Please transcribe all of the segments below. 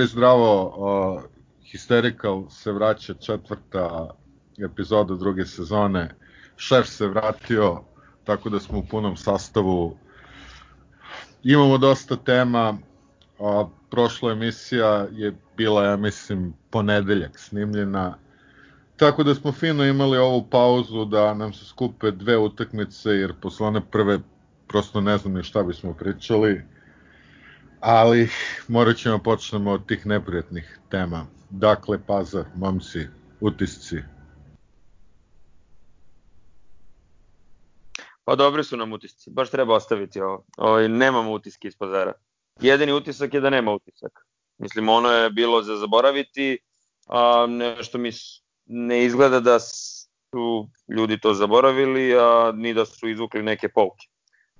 I zdravo, uh, Hysterical se vraća četvrta epizoda druge sezone, šef se vratio, tako da smo u punom sastavu. Imamo dosta tema, a prošla emisija je bila, ja mislim, ponedeljak snimljena, tako da smo fino imali ovu pauzu da nam se skupe dve utakmice, jer posle one prve prosto ne znam ni šta bismo pričali, ali morat ćemo počnemo od tih neprijatnih tema. Dakle, Pazar, momci, utisci. Pa dobri su nam utisci, baš treba ostaviti ovo. Ovo nemamo utiske iz pazara. Jedini utisak je da nema utisak. Mislim, ono je bilo za zaboraviti, a nešto mi ne izgleda da su ljudi to zaboravili, a ni da su izvukli neke pouke.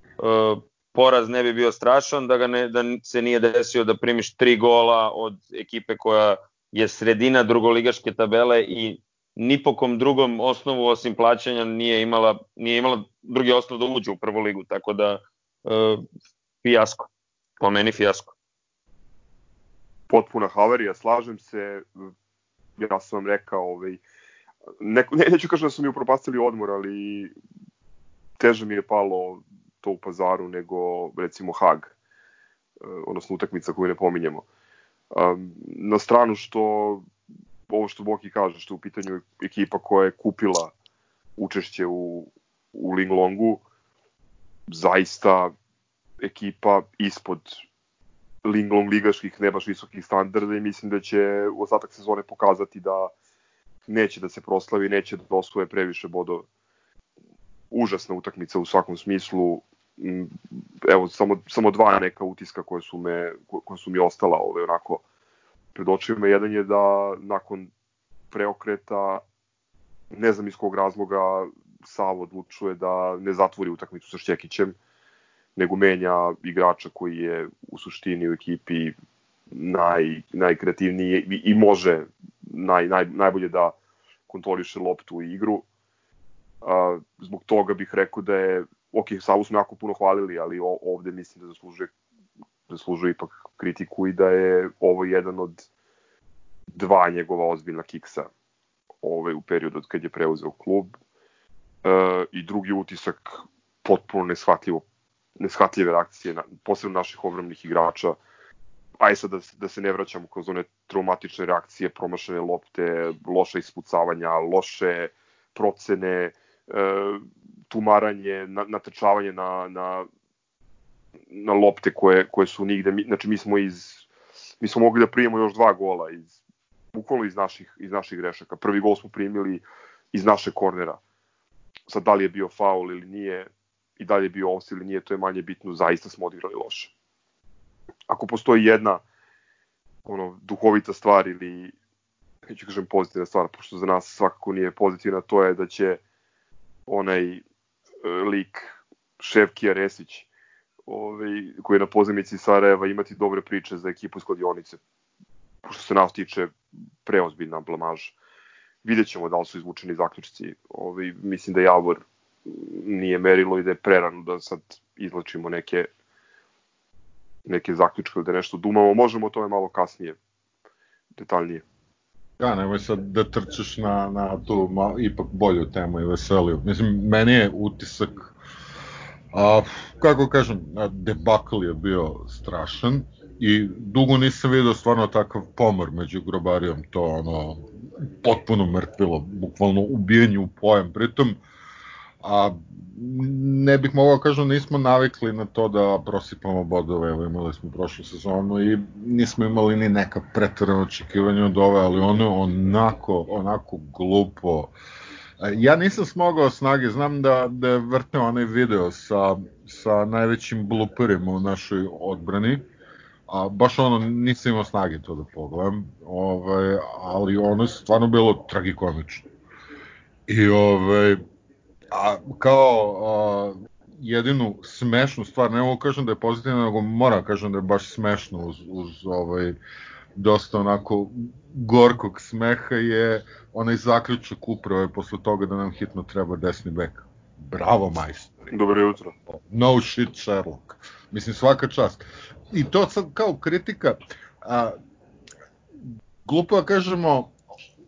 E, poraz ne bi bio strašan da, ga ne, da se nije desio da primiš tri gola od ekipe koja je sredina drugoligaške tabele i ni po kom drugom osnovu osim plaćanja nije imala, nije imala drugi osnov da uđe u prvu ligu, tako da e, fijasko, po meni fijasko. Potpuna havarija, slažem se, ja sam vam rekao, ovaj, ne, ne, neću kažem da su mi upropastili odmor, ali teže mi je palo to u pazaru nego recimo Hag, e, odnosno utakmica koju ne pominjemo. Na stranu što ovo što Boki kaže, što u pitanju ekipa koja je kupila učešće u, u Linglongu, zaista ekipa ispod Linglong ligaških, ne baš visokih standarda i mislim da će u ostatak sezone pokazati da neće da se proslavi, neće da osvoje previše bodova. Užasna utakmica u svakom smislu, evo samo, samo dva neka utiska koje su, me, koje su mi ostala ove, onako pred očima. Jedan je da nakon preokreta, ne znam iz kog razloga, Savo odlučuje da ne zatvori utakmicu sa Šćekićem, nego menja igrača koji je u suštini u ekipi naj, najkreativniji i, i može naj, naj, najbolje da kontroliše loptu i igru. A, zbog toga bih rekao da je, ok, Savu smo jako puno hvalili, ali ovde mislim da zaslužuje zaslužuje ipak kritiku i da je ovo jedan od dva njegova ozbiljna kiksa ovaj, u periodu od kad je preuzeo klub. E, I drugi utisak, potpuno neshvatljivo, neshvatljive reakcije, na, posebno naših ogromnih igrača. Aj sad da, da se ne vraćamo kroz one traumatične reakcije, promašene lopte, loše ispucavanja, loše procene, tumaranje, natrčavanje na, na na lopte koje, koje su nigde, znači mi smo iz, mi smo mogli da primimo još dva gola iz, bukvalno iz naših, iz naših grešaka. Prvi gol smo primili iz naše kornera. Sad da li je bio faul ili nije, i da li je bio offs ili nije, to je manje bitno, zaista smo odigrali loše. Ako postoji jedna ono, duhovita stvar ili neću kažem pozitivna stvar, pošto za nas svakako nije pozitivna, to je da će onaj e, lik Ševkija Resić ovaj, koji je na pozemici Sarajeva imati dobre priče za ekipu iz kladionice. Pošto se nas tiče preozbiljna blamaž. Vidjet ćemo da li su izvučeni zaključci. Ovaj, mislim da Javor nije merilo i da je prerano da sad izlačimo neke neke zaključke da nešto dumamo. Možemo o tome malo kasnije, detaljnije. Ja, nemoj sad da trčeš na, na tu ma, ipak bolju temu i veseliju. Mislim, meni je utisak A, kako kažem, debakl je bio strašan i dugo nisam vidio stvarno takav pomor među grobarijom, to ono, potpuno mrtvilo, bukvalno ubijenje u pojem, pritom, a ne bih mogao da kažem nismo navikli na to da prosipamo bodove, evo imali smo prošlu sezonu i nismo imali ni neka pretrana očekivanja od ove, ali ono onako, onako glupo, uh, Ja nisam smogao snage, znam da, da je vrteo onaj video sa, sa najvećim bluperima u našoj odbrani, a baš ono nisam imao snage to da pogledam, ovaj, ali ono je stvarno bilo tragikomično. I ovaj, a kao a, jedinu smešnu stvar, ne mogu kažem da je pozitivna, nego moram kažem da je baš smešno uz, uz ovaj, dosta onako gorkog smeha je onaj zaključak upravo posle toga da nam hitno treba desni bek. Bravo majstor. Dobro jutro. No shit Sherlock. Mislim svaka čast. I to sad kao kritika, a, glupo da kažemo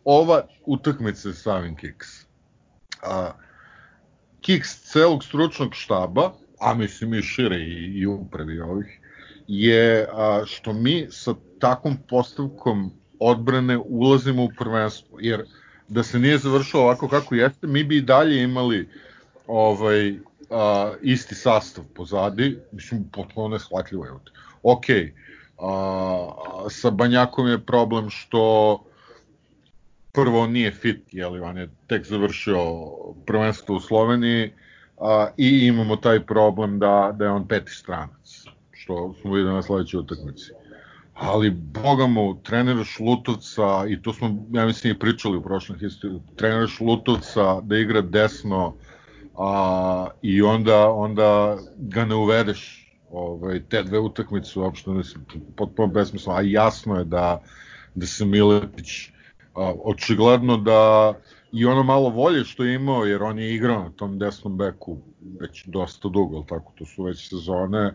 ova utakmica sa Savin Kiks. A, Kiks celog stručnog štaba, a mislim i šire i, i upravi ovih, je a, što mi sa takvom postavkom odbrane ulazimo u prvenstvo, jer da se nije završilo ovako kako jeste, mi bi i dalje imali ovaj, a, isti sastav pozadi, mislim, potpuno neshvatljivo je. Ok, a, sa Banjakom je problem što prvo nije fit, jeli, on je tek završio prvenstvo u Sloveniji a, i imamo taj problem da, da je on peti stranac, što smo videli na sledećoj utakmici. Ali, boga mu, trener Šlutovca, i to smo, ja mislim, i pričali u prošlom historiju, trener Šlutovca da igra desno, a, i onda, onda ga ne uvedeš ovaj, te dve utakmice uopšte mislim, potpuno besmislo, a jasno je da, da se Miletić očigledno da i ono malo volje što je imao, jer on je igrao na tom desnom beku već dosta dugo, ali tako, to su već sezone,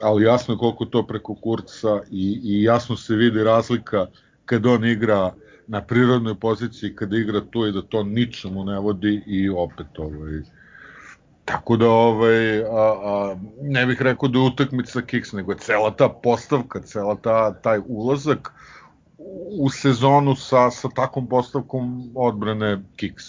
ali jasno je koliko to preko kurca i, i jasno se vidi razlika kad on igra na prirodnoj poziciji, kada igra tu i da to ničemu ne vodi i opet ovaj, Tako da ovaj, a, a, ne bih rekao da je utakmica Kiks, nego je cela ta postavka, cela ta, taj ulazak u sezonu sa, sa takvom postavkom odbrane Kiks.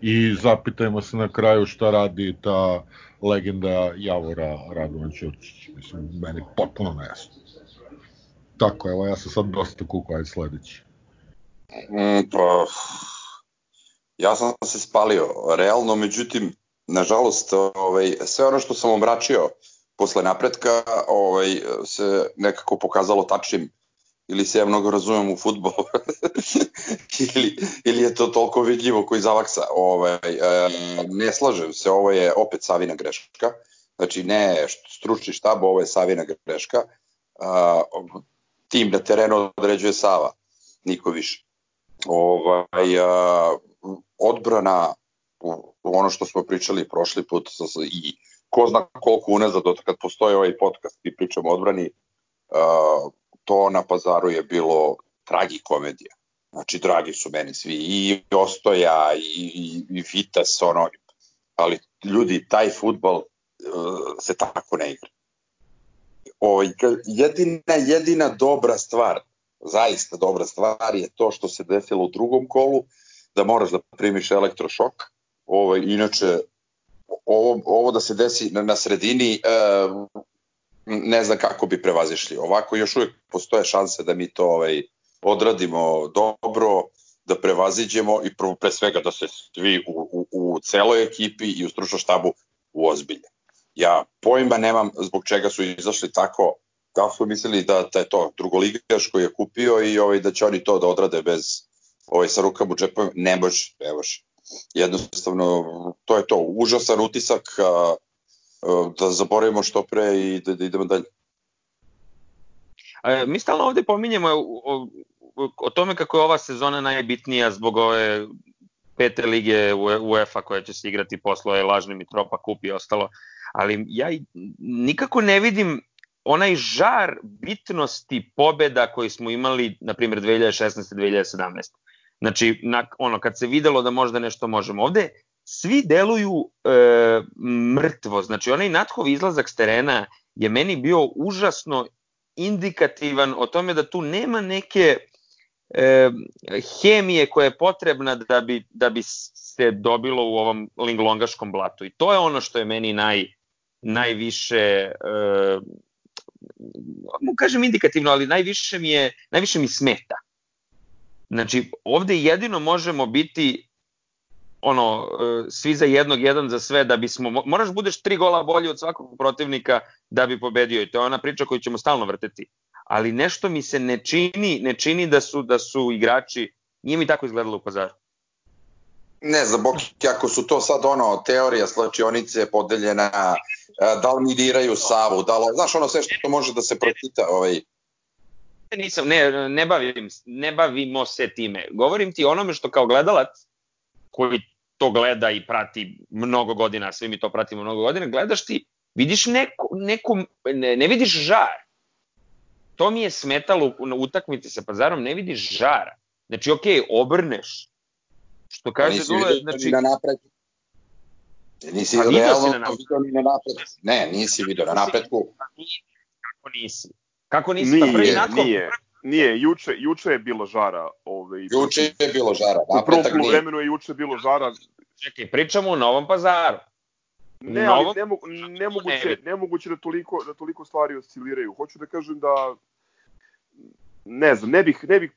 I zapitajmo se na kraju šta radi ta legenda Javora Radovan Ćurčić. Mislim, meni potpuno nejasno. Tako, evo, ja sam sad dosta kukao, ajde sledeći. Mm, pa, ja sam se spalio, realno, međutim, nažalost, ovaj, sve ono što sam omračio posle napretka ovaj, se nekako pokazalo tačnim ili se ja mnogo razumem u futbol ili, ili je to toliko vidljivo koji zavaksa. Ovaj, e, ne slažem se, ovo je opet Savina greška. Znači ne stručni štab, ovo je Savina greška. E, tim na terenu određuje Sava, niko više. Ovaj, e, odbrana ono što smo pričali prošli put i ko zna koliko unazad od kad postoje ovaj podcast i pričamo o odbrani, uh, to na pazaru je bilo tragikomedija. Znači, dragi su meni svi, i Ostoja, i, i, i Vitas, ono, ali ljudi, taj futbol uh, se tako ne igra. O, ovaj, jedina, jedina dobra stvar, zaista dobra stvar je to što se desilo u drugom kolu, da moraš da primiš elektrošok, Ovaj, inače, ovo, ovo da se desi na, na sredini, e, ne znam kako bi prevazišli. Ovako još uvijek postoje šanse da mi to ovaj, odradimo dobro, da prevaziđemo i prvo pre svega da se svi u, u, u celoj ekipi i u stručnom štabu uozbilje. Ja pojma nemam zbog čega su izašli tako, da su mislili da, da je to drugoligaš koji je kupio i ovaj, da će oni to da odrade bez ovaj, sa rukama u džepovima. Ne može, ne može jednostavno to je to, užasan utisak a, da zaboravimo što pre i da, da idemo dalje. A, mi stalno ovde pominjemo o, o, o tome kako je ova sezona najbitnija zbog ove pete lige UEFA koja će se igrati posle lažne Mitropa kup i ostalo, ali ja nikako ne vidim onaj žar bitnosti pobeda koji smo imali, na primjer, 2016-2017. Znači, na, ono, kad se videlo da možda nešto možemo. Ovde svi deluju e, mrtvo. Znači, onaj Nathov izlazak s terena je meni bio užasno indikativan o tome da tu nema neke e, hemije koja je potrebna da bi, da bi se dobilo u ovom linglongaškom blatu. I to je ono što je meni naj, najviše e, kažem indikativno, ali najviše mi je najviše mi smeta. Znači, ovde jedino možemo biti ono, e, svi za jednog, jedan za sve, da bismo, moraš budeš tri gola bolji od svakog protivnika da bi pobedio i to je ona priča koju ćemo stalno vrteti. Ali nešto mi se ne čini, ne čini da su, da su igrači, nije mi tako izgledalo u pazaru. Ne znam, Boki, ako su to sad ono, teorija slačionice podeljena, e, da li mi diraju Savu, da li, znaš ono sve što može da se pročita, ovaj, nisam, ne, ne, bavim, ne bavimo se time. Govorim ti onome što kao gledalac, koji to gleda i prati mnogo godina, svi mi to pratimo mnogo godina, gledaš ti, vidiš neku, neku ne, ne vidiš žar. to mi je smetalo na utakmici sa pazarom, ne vidiš žara. Znači, ok, obrneš. Što kaže nisi Dule, znači, na napretku. Nisi Pa vidio si realno na napretku. vidio ni na napretku. Ne, nisi vidio na napretku. kako nisi? Kako nisi? Nije, pa prvi nakon, nije. Nije, juče, juče je bilo žara. Ovaj, Juče je bilo žara, U prvom polovremenu je juče bilo žara. Čekaj, pričamo o Novom pazaru. Ne, ali Novom- ne, mogu, nemoguće, nemoguće da toliko, da toliko stvari osciliraju. Hoću da kažem da ne znam, ne bih, ne bih,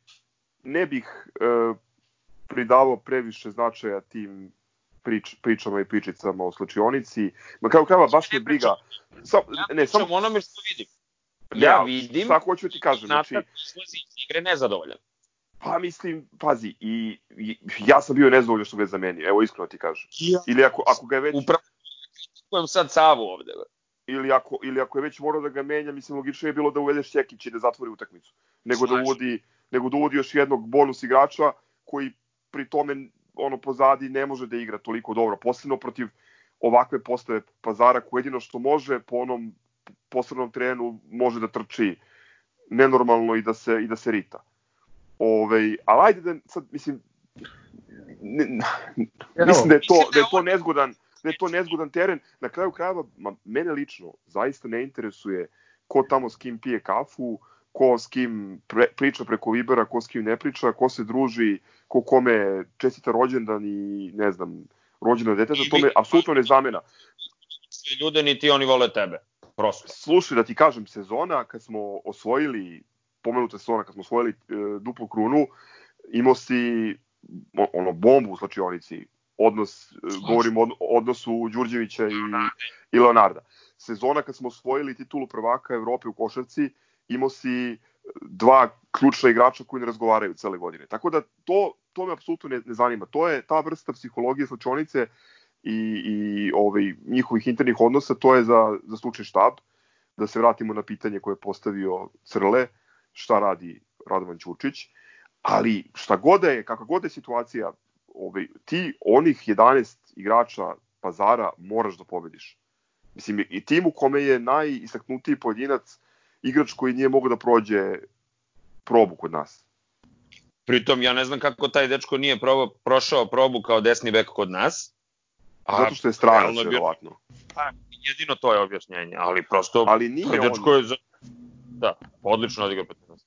ne bih e, pridavao previše značaja tim prič, pričama i pričicama o slučionici. Ma kao krava baš me briga. Sam, ne, samo Pričamo o onome što vidim. Ne, Ja vidim, Šta hoću ti kažem, znači, izlazi iz igre nezadovoljan. pa mislim, pazi, i, i ja sam bio nezadovoljan što ga je zamenio, evo iskreno ti kažem. Ili ako, ako ga je već Upravo kritikujem sad Savu ovde. ili ako, ili ako je već morao da ga menja, mislim logično je bilo da uvedeš Ćekić i da zatvori utakmicu, nego da Slažem. uvodi nego da uvodi još jednog bonus igrača koji pri tome ono pozadi ne može da igra toliko dobro, posebno protiv ovakve postave Pazara koji jedino što može po onom posebnom terenu može da trči nenormalno i da se i da se rita. Ove, ali ajde da sad mislim ne, mislim da je to da je to nezgodan da je to nezgodan teren. Na kraju krajeva, ma, mene lično zaista ne interesuje ko tamo s kim pije kafu, ko s kim pre, priča preko Vibera, ko s kim ne priča, ko se druži, ko kome čestita rođendan i ne znam, rođendan deteta, to me apsolutno ne zamena. Ljude ni ti oni vole tebe. Prosto. Slušaj, da ti kažem, sezona kad smo osvojili, pomenuta sezona kad smo osvojili e, duplu krunu, imao si ono bombu u slačionici, odnos, e, govorim o odnosu Đurđevića i, i Leonarda. Sezona kad smo osvojili titulu prvaka Evrope u košarci, imao si dva ključna igrača koji ne razgovaraju cele godine. Tako da to, to me apsolutno ne, ne zanima. To je ta vrsta psihologije slačionice i, i ovaj, njihovih internih odnosa, to je za, za slučaj štab. Da se vratimo na pitanje koje je postavio Crle, šta radi Radovan Ćučić. Ali šta god da je, kakva god da je situacija, ovaj, ti onih 11 igrača pazara moraš da pobediš. Mislim, i tim u kome je najistaknutiji pojedinac igrač koji nije mogao da prođe probu kod nas. Pritom, ja ne znam kako taj dečko nije probao, prošao probu kao desni bek kod nas. A, Zato što je stranac, je verovatno. Pa, jedino to je objašnjenje, ali prosto... Ali nije on. je za... Da, odlično odigrao protiv nas.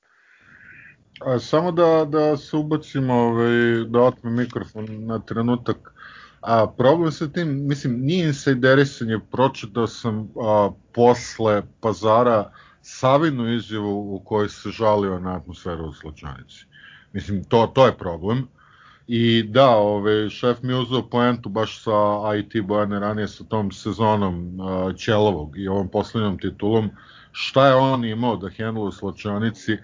A, samo da, da se ubacimo, ovaj, da otmem mikrofon na trenutak. A, problem sa tim, mislim, nije insajderisanje, pročitao sam a, posle pazara Savinu izjavu u kojoj se žalio na atmosferu u Slačanici. Mislim, to, to je problem. I da, ovaj, šef mi je uzeo poentu baš sa IT Bojane ranije sa tom sezonom uh, Ćelovog i ovom poslednjom titulom. Šta je on imao da hendla u Slačanici?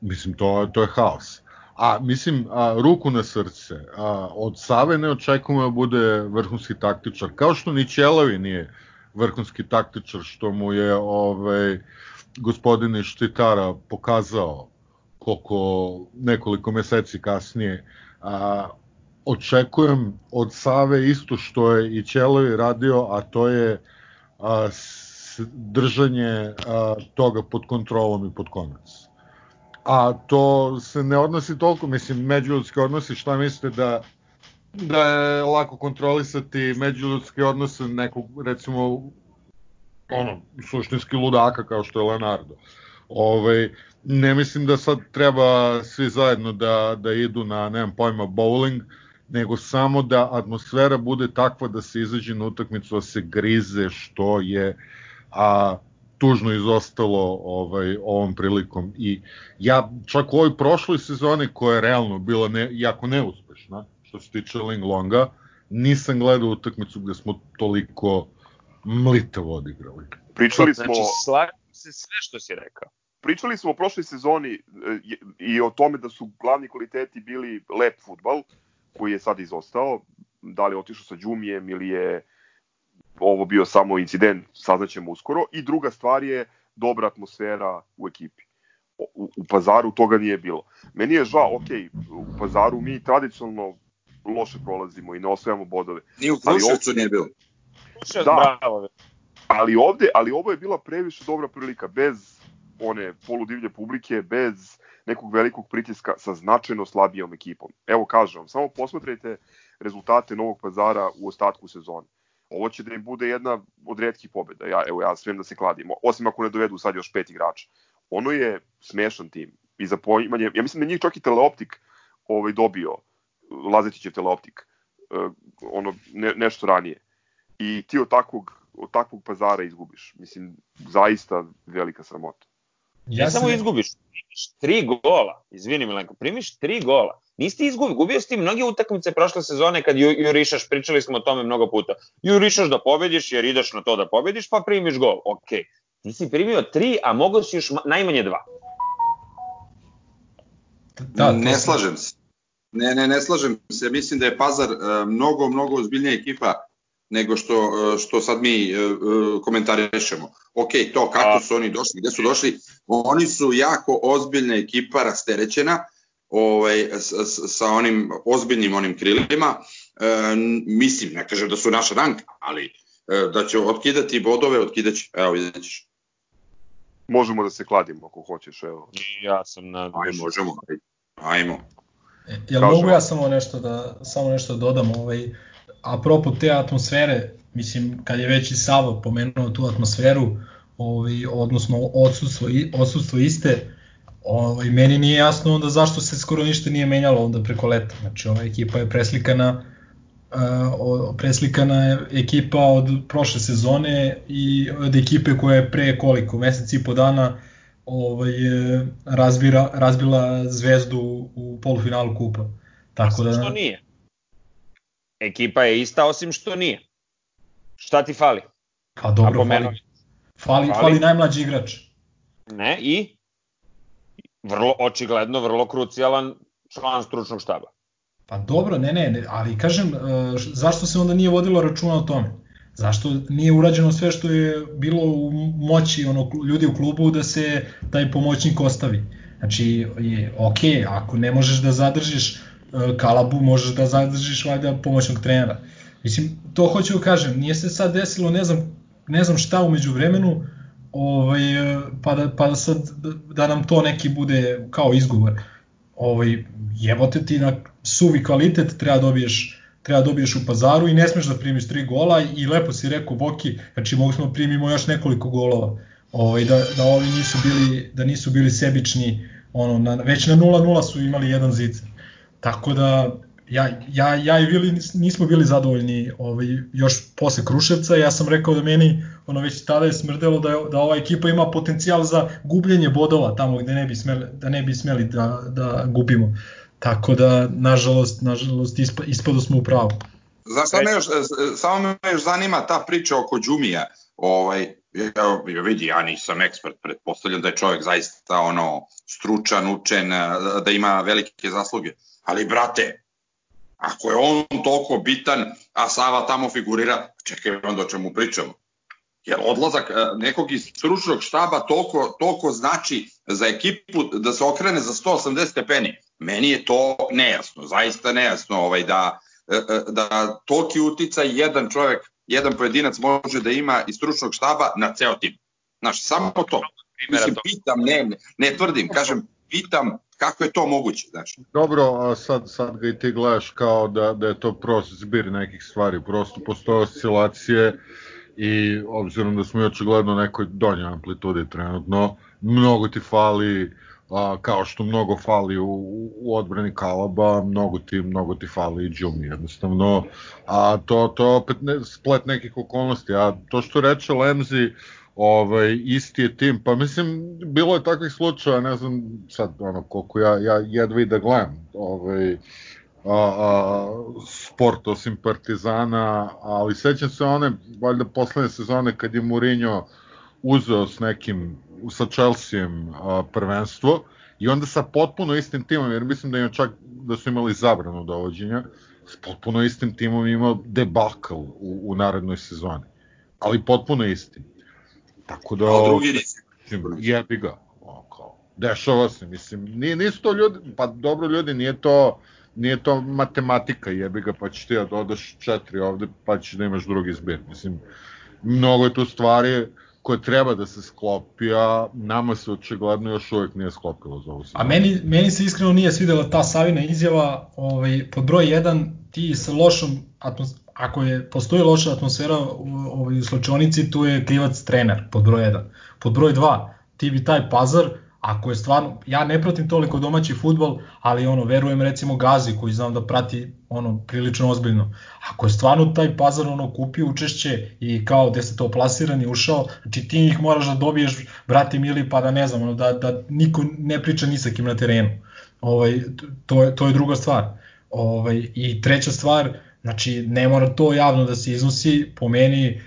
Mislim, to, to je haos. A, mislim, a, ruku na srce, a, od Save ne očekujemo da bude vrhunski taktičar, kao što ni Ćelovi nije vrhunski taktičar, što mu je ovaj, gospodin Štitara pokazao koliko nekoliko meseci kasnije. A, očekujem od Save isto što je i Ćelovi radio, a to je a, s, držanje a, toga pod kontrolom i pod konac a to se ne odnosi toliko, mislim, međuljudski odnosi, šta mislite da da je lako kontrolisati međuljudske odnose nekog, recimo, ono, suštinski ludaka kao što je Leonardo. Ovaj, ne mislim da sad treba svi zajedno da, da idu na, nemam pojma, bowling, nego samo da atmosfera bude takva da se izađe na utakmicu, da se grize što je a, tužno izostalo ovaj ovom prilikom i ja čak u ovoj prošloj sezoni koja je realno bila ne, jako neuspešna što se tiče Ling Longa nisam gledao utakmicu gde smo toliko mlitavo odigrali. Pričali smo, Znači, slažem se sve što si rekao. Pričali smo o prošloj sezoni e, i o tome da su glavni kvaliteti bili lep futbal, koji je sad izostao, da li je otišao sa Đumijem ili je ovo bio samo incident, saznaćemo uskoro. I druga stvar je dobra atmosfera u ekipi. U, u pazaru toga nije bilo. Meni je žao, ok, u pazaru mi tradicionalno loše prolazimo i ne osvajamo bodove. Ni u Ali Kruševcu nije bilo. Da. bravo. Ali ovde, ali ovo je bila previše dobra prilika, bez one poludivlje publike, bez nekog velikog pritiska sa značajno slabijom ekipom. Evo kažem vam, samo posmatrajte rezultate Novog pazara u ostatku sezone. Ovo će da im bude jedna od redkih pobjeda. Ja, evo, ja svem da se kladim. Osim ako ne dovedu sad još pet igrača. Ono je smešan tim. I za poimanje, ja mislim da njih čak i teleoptik ovaj, dobio, Lazetićev teleoptik, uh, ono, ne, nešto ranije. I ti od takvog, od takvog pazara izgubiš. Mislim, zaista velika sramota. Ja ne samo ne... izgubiš, primiš tri gola, izvini Milenko, primiš tri gola. Nisi izgubio, gubio si ti mnoge utakmice prošle sezone kad ju, jurišaš, pričali smo o tome mnogo puta. Jurišaš da pobediš jer ideš na to da pobediš pa primiš gol, ok. Ti si primio tri, a mogo si još najmanje dva. Da, ne slažem se. Ne, ne, ne slažem se. Mislim da je Pazar uh, mnogo, mnogo ozbiljnija ekipa nego što, uh, što sad mi uh, komentarišemo. Ok, to kako su oni došli, gde su došli, oni su jako ozbiljna ekipa, rasterećena, ovaj, sa, sa onim ozbiljnim onim krilima. E, mislim, ne kažem da su naša ranka, ali e, da će otkidati bodove, otkidaće. Evo, vidjet ćeš. Možemo da se kladimo ako hoćeš, evo. Ja sam na... Ajmo, možemo. Ajmo. E, jel mogu ja samo nešto da samo nešto da dodam ovaj apropo te atmosfere, mislim kad je već i Savo pomenuo tu atmosferu, ovaj odnosno odsustvo odsustvo iste, ovaj meni nije jasno onda zašto se skoro ništa nije menjalo onda preko leta. Znači ova ekipa je preslikana uh, preslikana je ekipa od prošle sezone i od ekipe koja je pre koliko mesec i po dana ovaj, razbira, razbila zvezdu u polufinalu kupa. Tako da... Što nije. Ekipa je ista osim što nije. Šta ti fali? Pa dobro, fali, fali, fali, fali najmlađi igrač. Ne, i? Vrlo, očigledno, vrlo krucijalan član stručnog štaba. Pa dobro, ne, ne, ne ali kažem, e, zašto se onda nije vodilo računa o tome? Zašto nije urađeno sve što je bilo u moći ono, ljudi u klubu da se taj pomoćnik ostavi? Znači, je, ok, ako ne možeš da zadržiš Kalabu, možeš da zadržiš valjda pomoćnog trenera. Mislim, to hoću da kažem, nije se sad desilo, ne znam, ne znam šta umeđu vremenu, ovaj, pa, da, pa da sad da nam to neki bude kao izgovor. Ovaj, jebote ti na suvi kvalitet treba dobiješ treba da dobiješ u pazaru i ne smeš da primiš tri gola i lepo si rekao Boki, znači mogu smo da primimo još nekoliko golova. Ovaj da da ovi nisu bili da nisu bili sebični, ono na, već na 0:0 su imali jedan zicer. Tako da ja, ja, ja i Vili nismo bili zadovoljni ovaj, još posle Kruševca, ja sam rekao da meni ono već tada je smrdelo da, da ova ekipa ima potencijal za gubljenje bodova tamo gde ne bi smeli, da ne bi smeli da, da gubimo. Tako da, nažalost, nažalost ispa, ispado smo u pravu. Znaš, šta me još, samo me još zanima ta priča oko Džumija. Ovaj, evo, vidi, ja nisam ekspert, pretpostavljam da je čovjek zaista ono stručan, učen, da ima velike zasluge. Ali, brate, ako je on toliko bitan, a Sava tamo figurira, čekaj onda o čemu pričamo. Jer odlazak nekog iz stručnog štaba toliko, toliko znači za ekipu da se okrene za 180 stepeni. Meni je to nejasno, zaista nejasno ovaj, da, e, e, da toliki uticaj jedan čovjek, jedan pojedinac može da ima iz stručnog štaba na ceo tim. Znaš, samo to. Mislim, pitam, ne, ne tvrdim, kažem, pitam kako je to moguće, znači. Dobro, a sad, sad ga i ti gledaš kao da, da je to prosto zbir nekih stvari, prosto postoje oscilacije i obzirom da smo i očigledno nekoj donjoj amplitudi trenutno, mnogo ti fali a, kao što mnogo fali u, u odbrani Kalaba, mnogo ti, mnogo ti fali i Džumi jednostavno, a to, to opet ne, splet nekih okolnosti, a to što reče Lemzi, ovaj, isti je tim, pa mislim, bilo je takvih slučaja, ne znam sad ono, koliko ja, ja jedva i da gledam, ovaj, a, a, sport osim Partizana, ali sećam se one, valjda poslednje sezone kad je Mourinho uzeo s nekim sa Chelseaem a, prvenstvo i onda sa potpuno istim timom, jer mislim da ima čak da su imali zabranu dovođenja, s potpuno istim timom imao debakl u, u narednoj sezoni. Ali potpuno istim. Tako da... A drugi rizik. Jebi ga. Kao, dešava se, mislim. Nije, nisu to ljudi, pa dobro ljudi, nije to nije to matematika, jebi ga, pa ćeš ti da dodaš četiri ovde, pa ćeš da imaš drugi zbir. Mislim, mnogo je tu stvari, koja treba da se sklopi, a nama se očigledno još uvek nije sklopilo za ovu A meni, meni se iskreno nije svidela ta Savina izjava, ovaj, pod broj 1, ti sa lošom atmosferom, ako je postoji loša atmosfera u, ovaj, u slučajonici, tu je krivac trener, pod broj 1. Pod broj 2, ti bi taj pazar, ako je stvarno, ja ne pratim toliko domaći futbol, ali ono, verujem recimo Gazi koji znam da prati ono prilično ozbiljno. Ako je stvarno taj pazar ono kupio učešće i kao gde se to plasiran i ušao, znači ti njih moraš da dobiješ, brati mili, pa da ne znam, ono, da, da niko ne priča ni sa kim na terenu. Ovaj, to, je, to je druga stvar. Ovaj, I treća stvar, znači ne mora to javno da se iznosi, po meni,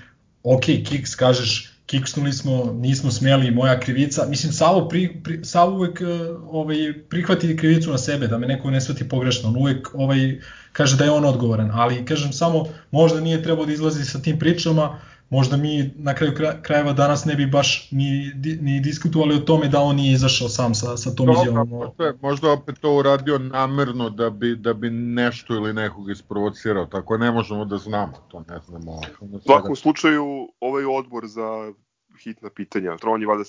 ok, Kiks kažeš, kiksnuli smo, nismo smeli, moja krivica. Mislim, Savo, pri, pri, Savo uvek uh, ovaj, prihvati krivicu na sebe, da me neko ne shvati pogrešno. On uvek ovaj, kaže da je on odgovoran, ali kažem samo, možda nije trebao da izlazi sa tim pričama, možda mi na kraju krajeva danas ne bi baš ni, ni diskutovali o tome da on nije izašao sam sa, sa tom izjavom. Možda, možda opet to uradio namerno da bi, da bi nešto ili nekog isprovocirao, tako ne možemo da znamo, to ne znamo. U svakom slučaju, ovaj odbor za hitna pitanja, Tron je vada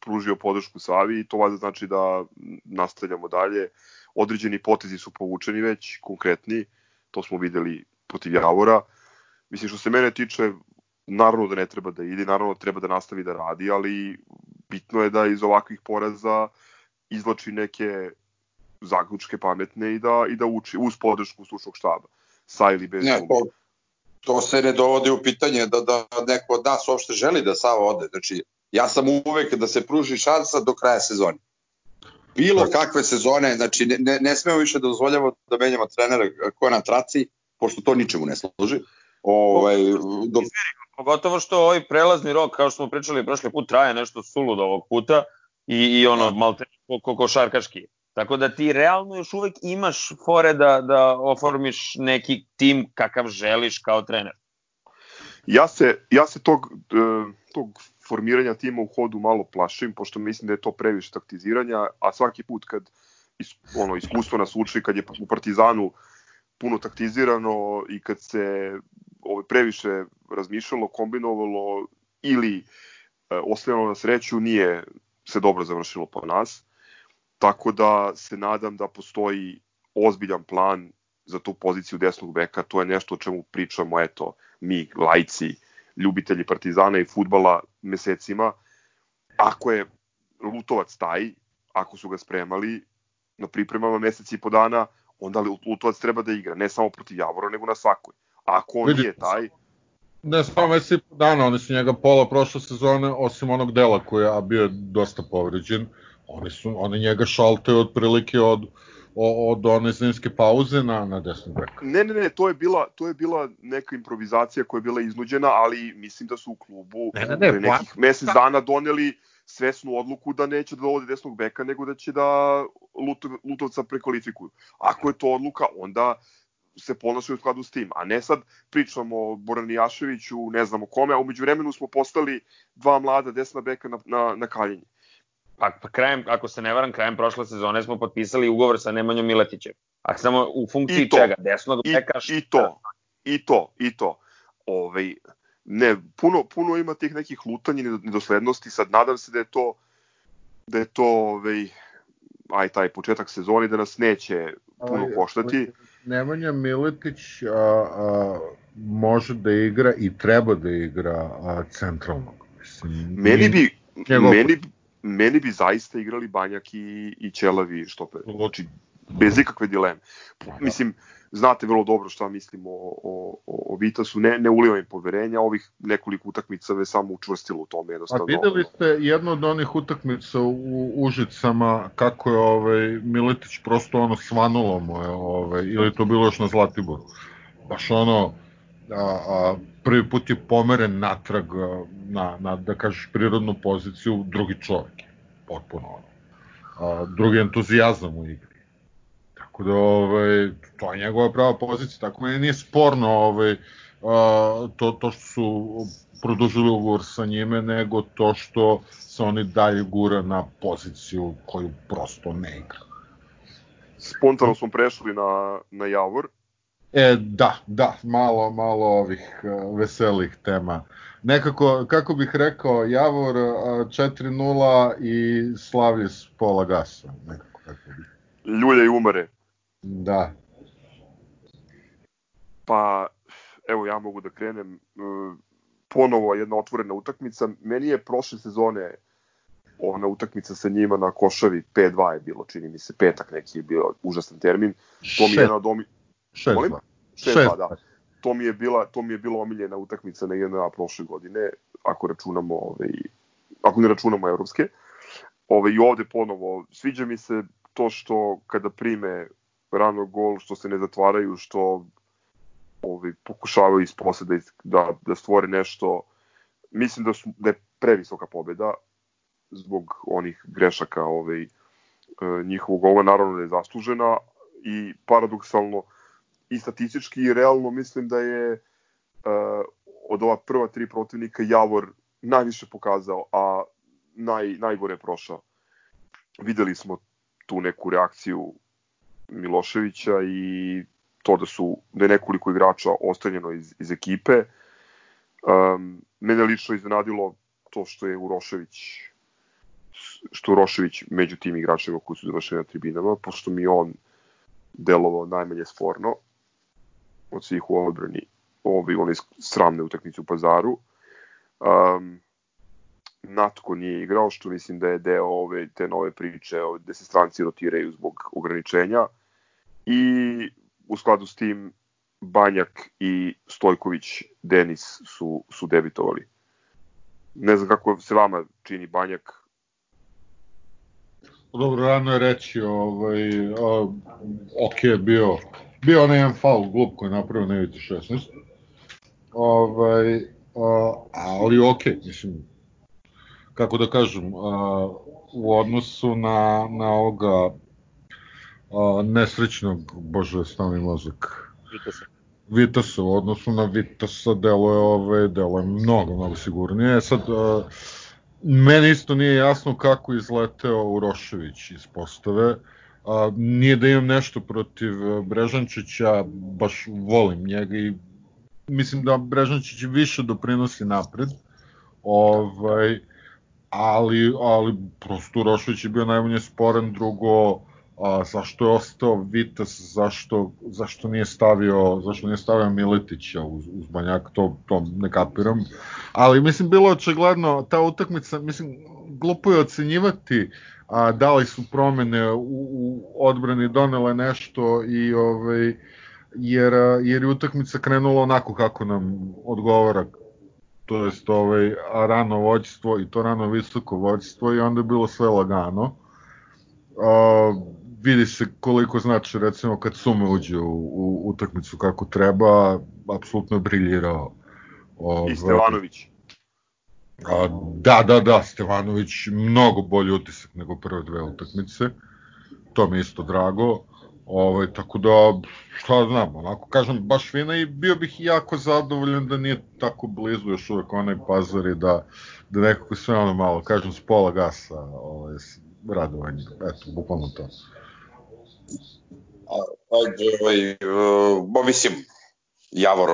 pružio podršku Savi i to vada znači da nastavljamo dalje. Određeni potezi su povučeni već, konkretni, to smo videli protiv Javora. Mislim, što se mene tiče, naravno da ne treba da ide, naravno da treba da nastavi da radi, ali bitno je da iz ovakvih poraza izvlači neke zaključke pametne i da, i da uči uz podršku stručnog štaba. Sa ili bez ne, to, to se ne dovodi u pitanje da, da neko od nas uopšte želi da Sava ode. Znači, ja sam uvek da se pruži šansa do kraja sezone. Bilo kakve sezone, znači ne, ne, ne smemo više da dozvoljamo da menjamo trenera ko je na traci, pošto to ničemu ne služi. Ovaj, do... Pogotovo što ovaj prelazni rok, kao što smo pričali prošli put, traje nešto suludo ovog puta i, i ono, da. malte ko, košarkaški. Tako da ti realno još uvek imaš fore da, da oformiš neki tim kakav želiš kao trener. Ja se, ja se tog, e, tog formiranja tima u hodu malo plašim, pošto mislim da je to previše taktiziranja, a svaki put kad is, ono, iskustvo nas uči, kad je u Partizanu puno taktizirano i kad se ovaj, previše razmišljalo, kombinovalo ili e, ostajalo na sreću, nije se dobro završilo po nas. Tako da se nadam da postoji ozbiljan plan za tu poziciju desnog beka. To je nešto o čemu pričamo, eto, mi, lajci, ljubitelji Partizana i futbala mesecima. Ako je Lutovac taj, ako su ga spremali na pripremama meseci i po dana, onda Lutovac treba da igra, ne samo protiv Javora, nego na svakoj. Ako on nije taj... Ne samo meseci i po dana, oni su njega pola prošle sezone, osim onog dela koji je bio dosta povređen, oni, su, oni njega šaltaju otprilike od, od one zimske pauze na, na desnu beku. Ne, ne, ne, to je, bila, to je bila neka improvizacija koja je bila iznuđena, ali mislim da su u klubu ne, ne, ne, pre nekih mesec dana doneli svesnu odluku da neće da dovode desnog beka, nego da će da Lutov, Lutovca prekvalifikuju. Ako je to odluka, onda se ponašaju u skladu s tim, a ne sad pričamo o Boranijaševiću, ne znamo kome, a umeđu vremenu smo postali dva mlada desna beka na, na, na kaljenje. Pa, pa krajem, ako se ne varam, krajem prošle sezone smo potpisali ugovor sa Nemanjom Miletićem. A samo u funkciji to, čega? Desnog beka? I, I to, i to, i to. Ove, ovaj, ne, puno, puno ima tih nekih lutanja i nedoslednosti, sad nadam se da je to da je to ovaj, aj taj početak sezoni da nas neće puno koštati. Nemanja Miletić a, a, može da igra i treba da igra a, centralnog. Mislim, meni bi, njegov... meni, meni bi zaista igrali Banjak i, i Ćelavi štoper. Znači, bez ikakve dileme. Mislim, znate vrlo dobro šta mislim o, o, o Vitasu, ne, ne uliva im poverenja, ovih nekoliko utakmica ve samo učvrstilo u tome jednostavno. A videli ste jednu od onih utakmica u Užicama kako je ovaj, Miletić prosto ono svanulo mu je, ovaj, ili to bilo još na Zlatiboru. Baš ono, a, a, prvi put je pomeren natrag na, na, da kažeš, prirodnu poziciju drugi čovjek. Potpuno ono. A, drugi entuzijazam u igri. Tako da, ovaj, to je njegova prava pozicija, tako meni nije sporno ovaj, a, to, to što su produžili ugovor sa njime, nego to što se oni dalje gura na poziciju koju prosto ne igra. Spontano smo prešli na, na Javor. E, da, da, malo, malo ovih uh, veselih tema. Nekako, kako bih rekao, Javor uh, 4-0 i Slavljes pola gasa. Nekako, kako bih. Ljulja i umare. Da. Pa, evo ja mogu da krenem. E, ponovo jedna otvorena utakmica. Meni je prošle sezone ona utakmica sa njima na Košavi 5-2 je bilo, čini mi se, petak neki je bio užasan termin. To mi je jedna od omi... 6-2. 6-2, da. To mi je bila to mi je bila omiljena utakmica na JNA prošle godine, ako računamo ovaj ako ne računamo evropske. Ovaj i ovde ponovo sviđa mi se to što kada prime rano gol, što se ne zatvaraju, što ovaj, pokušavaju iz da, da, da stvore nešto. Mislim da, su, da je previsoka pobeda zbog onih grešaka ovaj, njihovog gola, naravno da je zaslužena i paradoksalno i statistički i realno mislim da je uh, od ova prva tri protivnika Javor najviše pokazao, a naj, najgore prošao. Videli smo tu neku reakciju Miloševića i to da su da je nekoliko igrača ostavljeno iz, iz ekipe. Um, mene lično iznenadilo to što je Urošević što Urošević među tim igračima koji su završeni na tribinama, pošto mi on delovao najmanje sporno od svih u odbrani ovi one sramne utakmice u pazaru. Um, Natko nije igrao, što mislim da je deo ove, te nove priče gde se stranci rotiraju zbog ograničenja. I u skladu s tim Banjak i Stojković Denis su, su debitovali. Ne znam kako se vama čini Banjak. Dobro, rano je reći, ovaj, a, ok bio, bio onaj jedan faul glup koji je napravio Nevici 16. Ovaj, a, ali ok, mislim, kako da kažem, a, u odnosu na, na ovoga a, nesrećnog, bože, stavni mozak. Vitasa. Vitasa, u odnosu na Vitasa delo je, ove, delo je mnogo, mnogo sigurnije. E sad, a, meni isto nije jasno kako izleteo Urošević iz postave. A, nije da imam nešto protiv Brežančića, baš volim njega i mislim da Brežančić više doprinosi napred. Ovaj, ali, ali prosto Urošević je bio najmanje sporan, drugo, a, zašto je ostao Vitas, zašto, zašto nije stavio, zašto nije stavio Miletića uz, uz Banjak, to, to ne kapiram. Ali mislim, bilo očigledno, ta utakmica, mislim, glupo je ocenjivati a, da li su promene u, u odbrani donele nešto i ovaj, jer, jer je utakmica krenula onako kako nam odgovara to jest ovaj, rano vođstvo i to rano visoko vođstvo i onda je bilo sve lagano. Uh, vidi se koliko znači recimo kad Sume uđe u, u utakmicu kako treba, apsolutno briljirao. Ovaj, I Stevanović. A, da, da, da, Stevanović mnogo bolji utisak nego prve dve utakmice. To mi je isto drago. Ovaj, tako da, šta znam, onako kažem, baš fina i bio bih jako zadovoljan da nije tako blizu još uvek onaj pazar i da, da nekako sve ono malo, kažem, s pola gasa ovaj, radovanje. Eto, bukvalno to. Ajde, ovaj, uh, mislim, Javor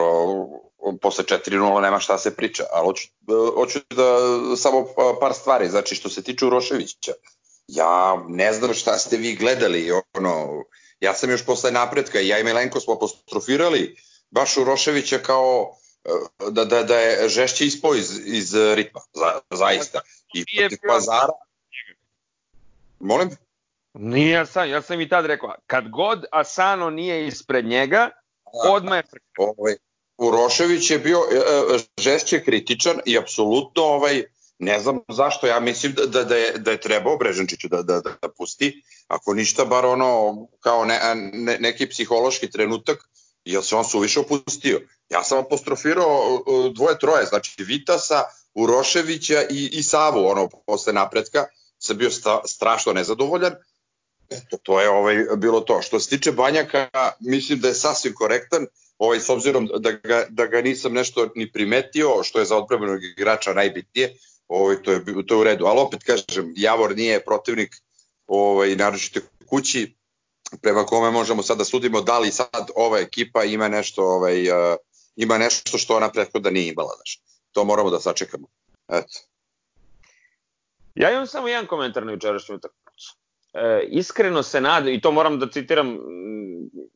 posle 4-0 nema šta se priča, ali hoću, hoću da samo par stvari, znači što se tiče Uroševića, ja ne znam šta ste vi gledali, ono, ja sam još posle napretka i ja i Milenko smo apostrofirali baš Uroševića kao da, da, da je žešće ispao iz, iz ritma, za, zaista. I protiv pazara... Molim? Nije Asan, ja sam i tad rekao, kad god Asano nije ispred njega, odmah je ovaj, Urošević je bio e, e, žešće kritičan i apsolutno ovaj, ne znam zašto, ja mislim da, da, da, je, da je trebao Brežančiću da, da, da, pusti, ako ništa bar ono kao ne, ne, neki psihološki trenutak, jer se on suviše opustio. Ja sam apostrofirao dvoje troje, znači Vitasa, Uroševića i, i Savu, ono, posle napretka, sam bio sta, strašno nezadovoljan, Eto, to je ovaj, bilo to. Što se tiče Banjaka, mislim da je sasvim korektan, ovaj, s obzirom da ga, da ga nisam nešto ni primetio, što je za odbrambenog igrača najbitnije, ovaj, to, je, to je u redu. Ali opet kažem, Javor nije protivnik ovaj, naročito kući, prema kome možemo sad da sudimo da li sad ova ekipa ima nešto ovaj uh, ima nešto što ona prethodna nije imala, znači. To moramo da sačekamo. Eto. Ja imam samo jedan komentar na jučerašnju utakmicu. E, iskreno se nada, i to moram da citiram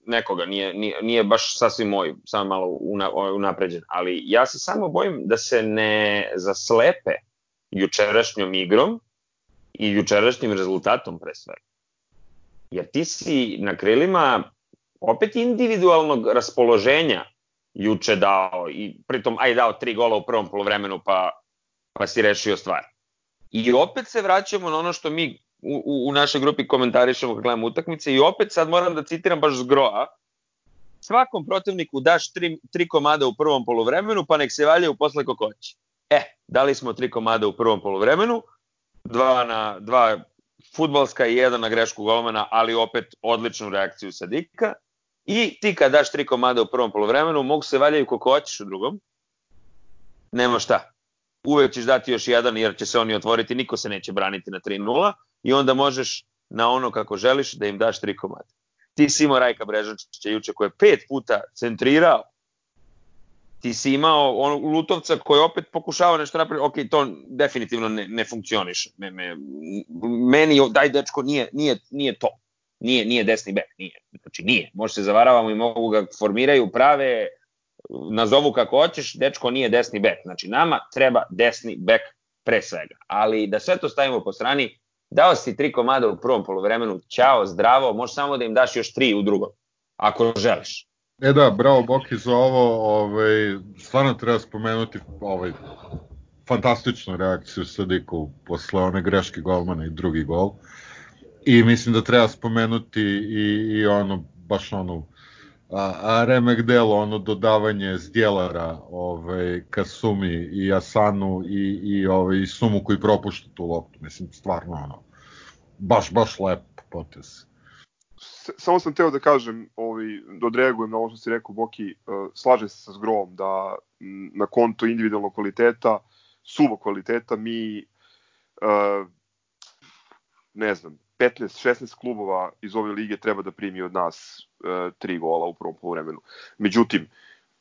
nekoga, nije, nije, nije baš sasvim moj, samo malo una, unapređen, ali ja se samo bojim da se ne zaslepe jučerašnjom igrom i jučerašnjim rezultatom pre svega. Jer ti si na krilima opet individualnog raspoloženja juče dao i pritom aj dao tri gola u prvom polovremenu pa, pa si rešio stvar. I opet se vraćamo na ono što mi u, u, u našoj grupi komentarišemo kad gledamo utakmice i opet sad moram da citiram baš zgroa, svakom protivniku daš tri, tri komada u prvom polovremenu pa nek se valja u posle kokoći. E, dali smo tri komada u prvom polovremenu, dva na dva futbalska i jedan na grešku golmana, ali opet odličnu reakciju Sadika. I ti kad daš tri komada u prvom polovremenu, mogu se valjaju kako hoćeš u drugom. Nema šta. Uvek ćeš dati još jedan jer će se oni otvoriti, niko se neće braniti na 3-0 i onda možeš na ono kako želiš da im daš tri komada. Ti si imao Rajka Brežančića juče koji je pet puta centrirao ti si imao on, Lutovca koji opet pokušava nešto napraviti, ok, to definitivno ne, ne funkcioniše. Me, me, meni, daj dečko, nije, nije, nije to. Nije, nije desni bek, nije. Znači nije. Može se zavaravamo i mogu ga formiraju, prave, nazovu kako hoćeš, dečko nije desni bek. Znači nama treba desni bek pre svega. Ali da sve to stavimo po strani, dao si tri komada u prvom polovremenu, ćao, zdravo, možeš samo da im daš još tri u drugom, ako želiš. E da, bravo Boki za ovo, ovaj, stvarno treba spomenuti ovaj, fantastičnu reakciju Sadiku posle one greške golmana i drugi gol. I mislim da treba spomenuti i, i ono, baš onu, a, a remek delo, ono dodavanje zdjelara ovaj, ka Sumi i Asanu i, i, ovaj, i Sumu koji propušta tu loptu. Mislim, stvarno ono, baš, baš lep potez samo sam teo da kažem, ovaj, da odreagujem na ovo što si rekao, Boki, uh, slaže se sa Zgrom da na konto individualnog kvaliteta, suvo kvaliteta, mi, uh, ne znam, 15-16 klubova iz ove lige treba da primi od nas uh, tri gola u prvom polovremenu. Međutim,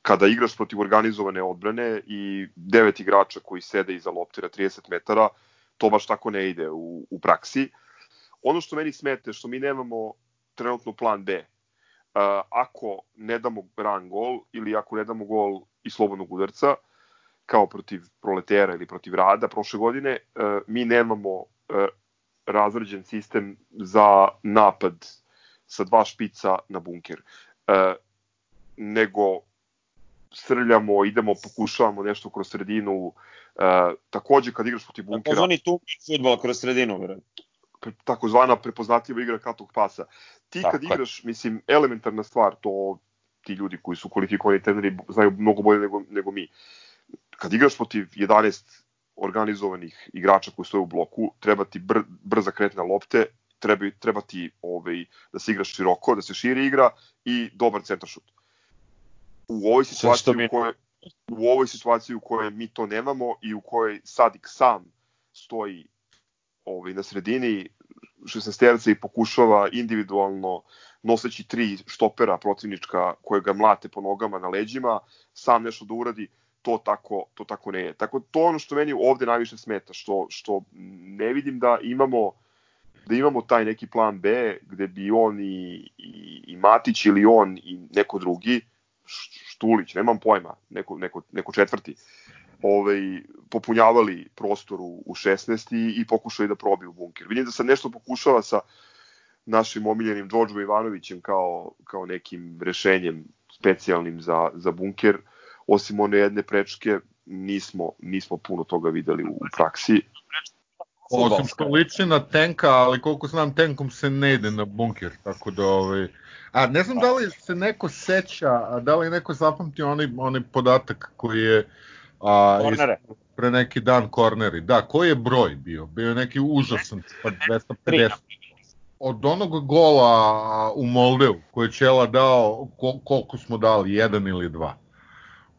kada igraš protiv organizovane odbrane i devet igrača koji sede iza lopte na 30 metara, to baš tako ne ide u, u praksi. Ono što meni smete što mi nemamo trenutno plan B. Uh, ako ne damo ran gol ili ako ne damo gol i slobodnog udarca, kao protiv proletera ili protiv rada prošle godine, uh, mi nemamo uh, razrađen sistem za napad sa dva špica na bunker. Uh, nego srljamo, idemo, pokušavamo nešto kroz sredinu. Uh, takođe kad igraš protiv bunkera... Takozvani tu futbol kroz sredinu, vjerojatno takozvana prepoznatljiva igra katog pasa. Ti Tako kad igraš, mislim, elementarna stvar, to ti ljudi koji su kvalifikovani treneri znaju mnogo bolje nego, nego mi. Kad igraš protiv 11 organizovanih igrača koji stoje u bloku, treba ti br, brza kretna lopte, treba, treba ti ovaj, da se igraš široko, da se širi igra i dobar centaršut. U ovoj situaciji mi... u kojoj u ovoj situaciji u kojoj mi to nemamo i u kojoj Sadik sam stoji ovaj, na sredini 16 i pokušava individualno noseći tri štopera protivnička koje ga mlate po nogama na leđima, sam nešto da uradi, to tako, to tako ne je. Tako to ono što meni ovde najviše smeta, što, što ne vidim da imamo da imamo taj neki plan B gde bi on i, i, i Matić ili on i neko drugi, Štulić, nemam pojma, neko, neko, neko četvrti, ovaj, popunjavali prostor u, u 16 i, i pokušali da probiju bunker. Vidim da se nešto pokušava sa našim omiljenim Đorđom Ivanovićem kao, kao nekim rešenjem specijalnim za, za bunker. Osim one jedne prečke, nismo, nismo puno toga videli u, u praksi. Osim što liči na tenka, ali koliko znam tenkom se ne ide na bunker, tako da ovaj... A ne znam da li se neko seća, da li neko zapamtio onaj, onaj podatak koji je A, Kornere. Pre neki dan korneri. Da, koji je broj bio? Bio je neki užasan, pa 250. Od onog gola u Moldevu koji je Čela dao, kol, koliko smo dali, jedan ili dva?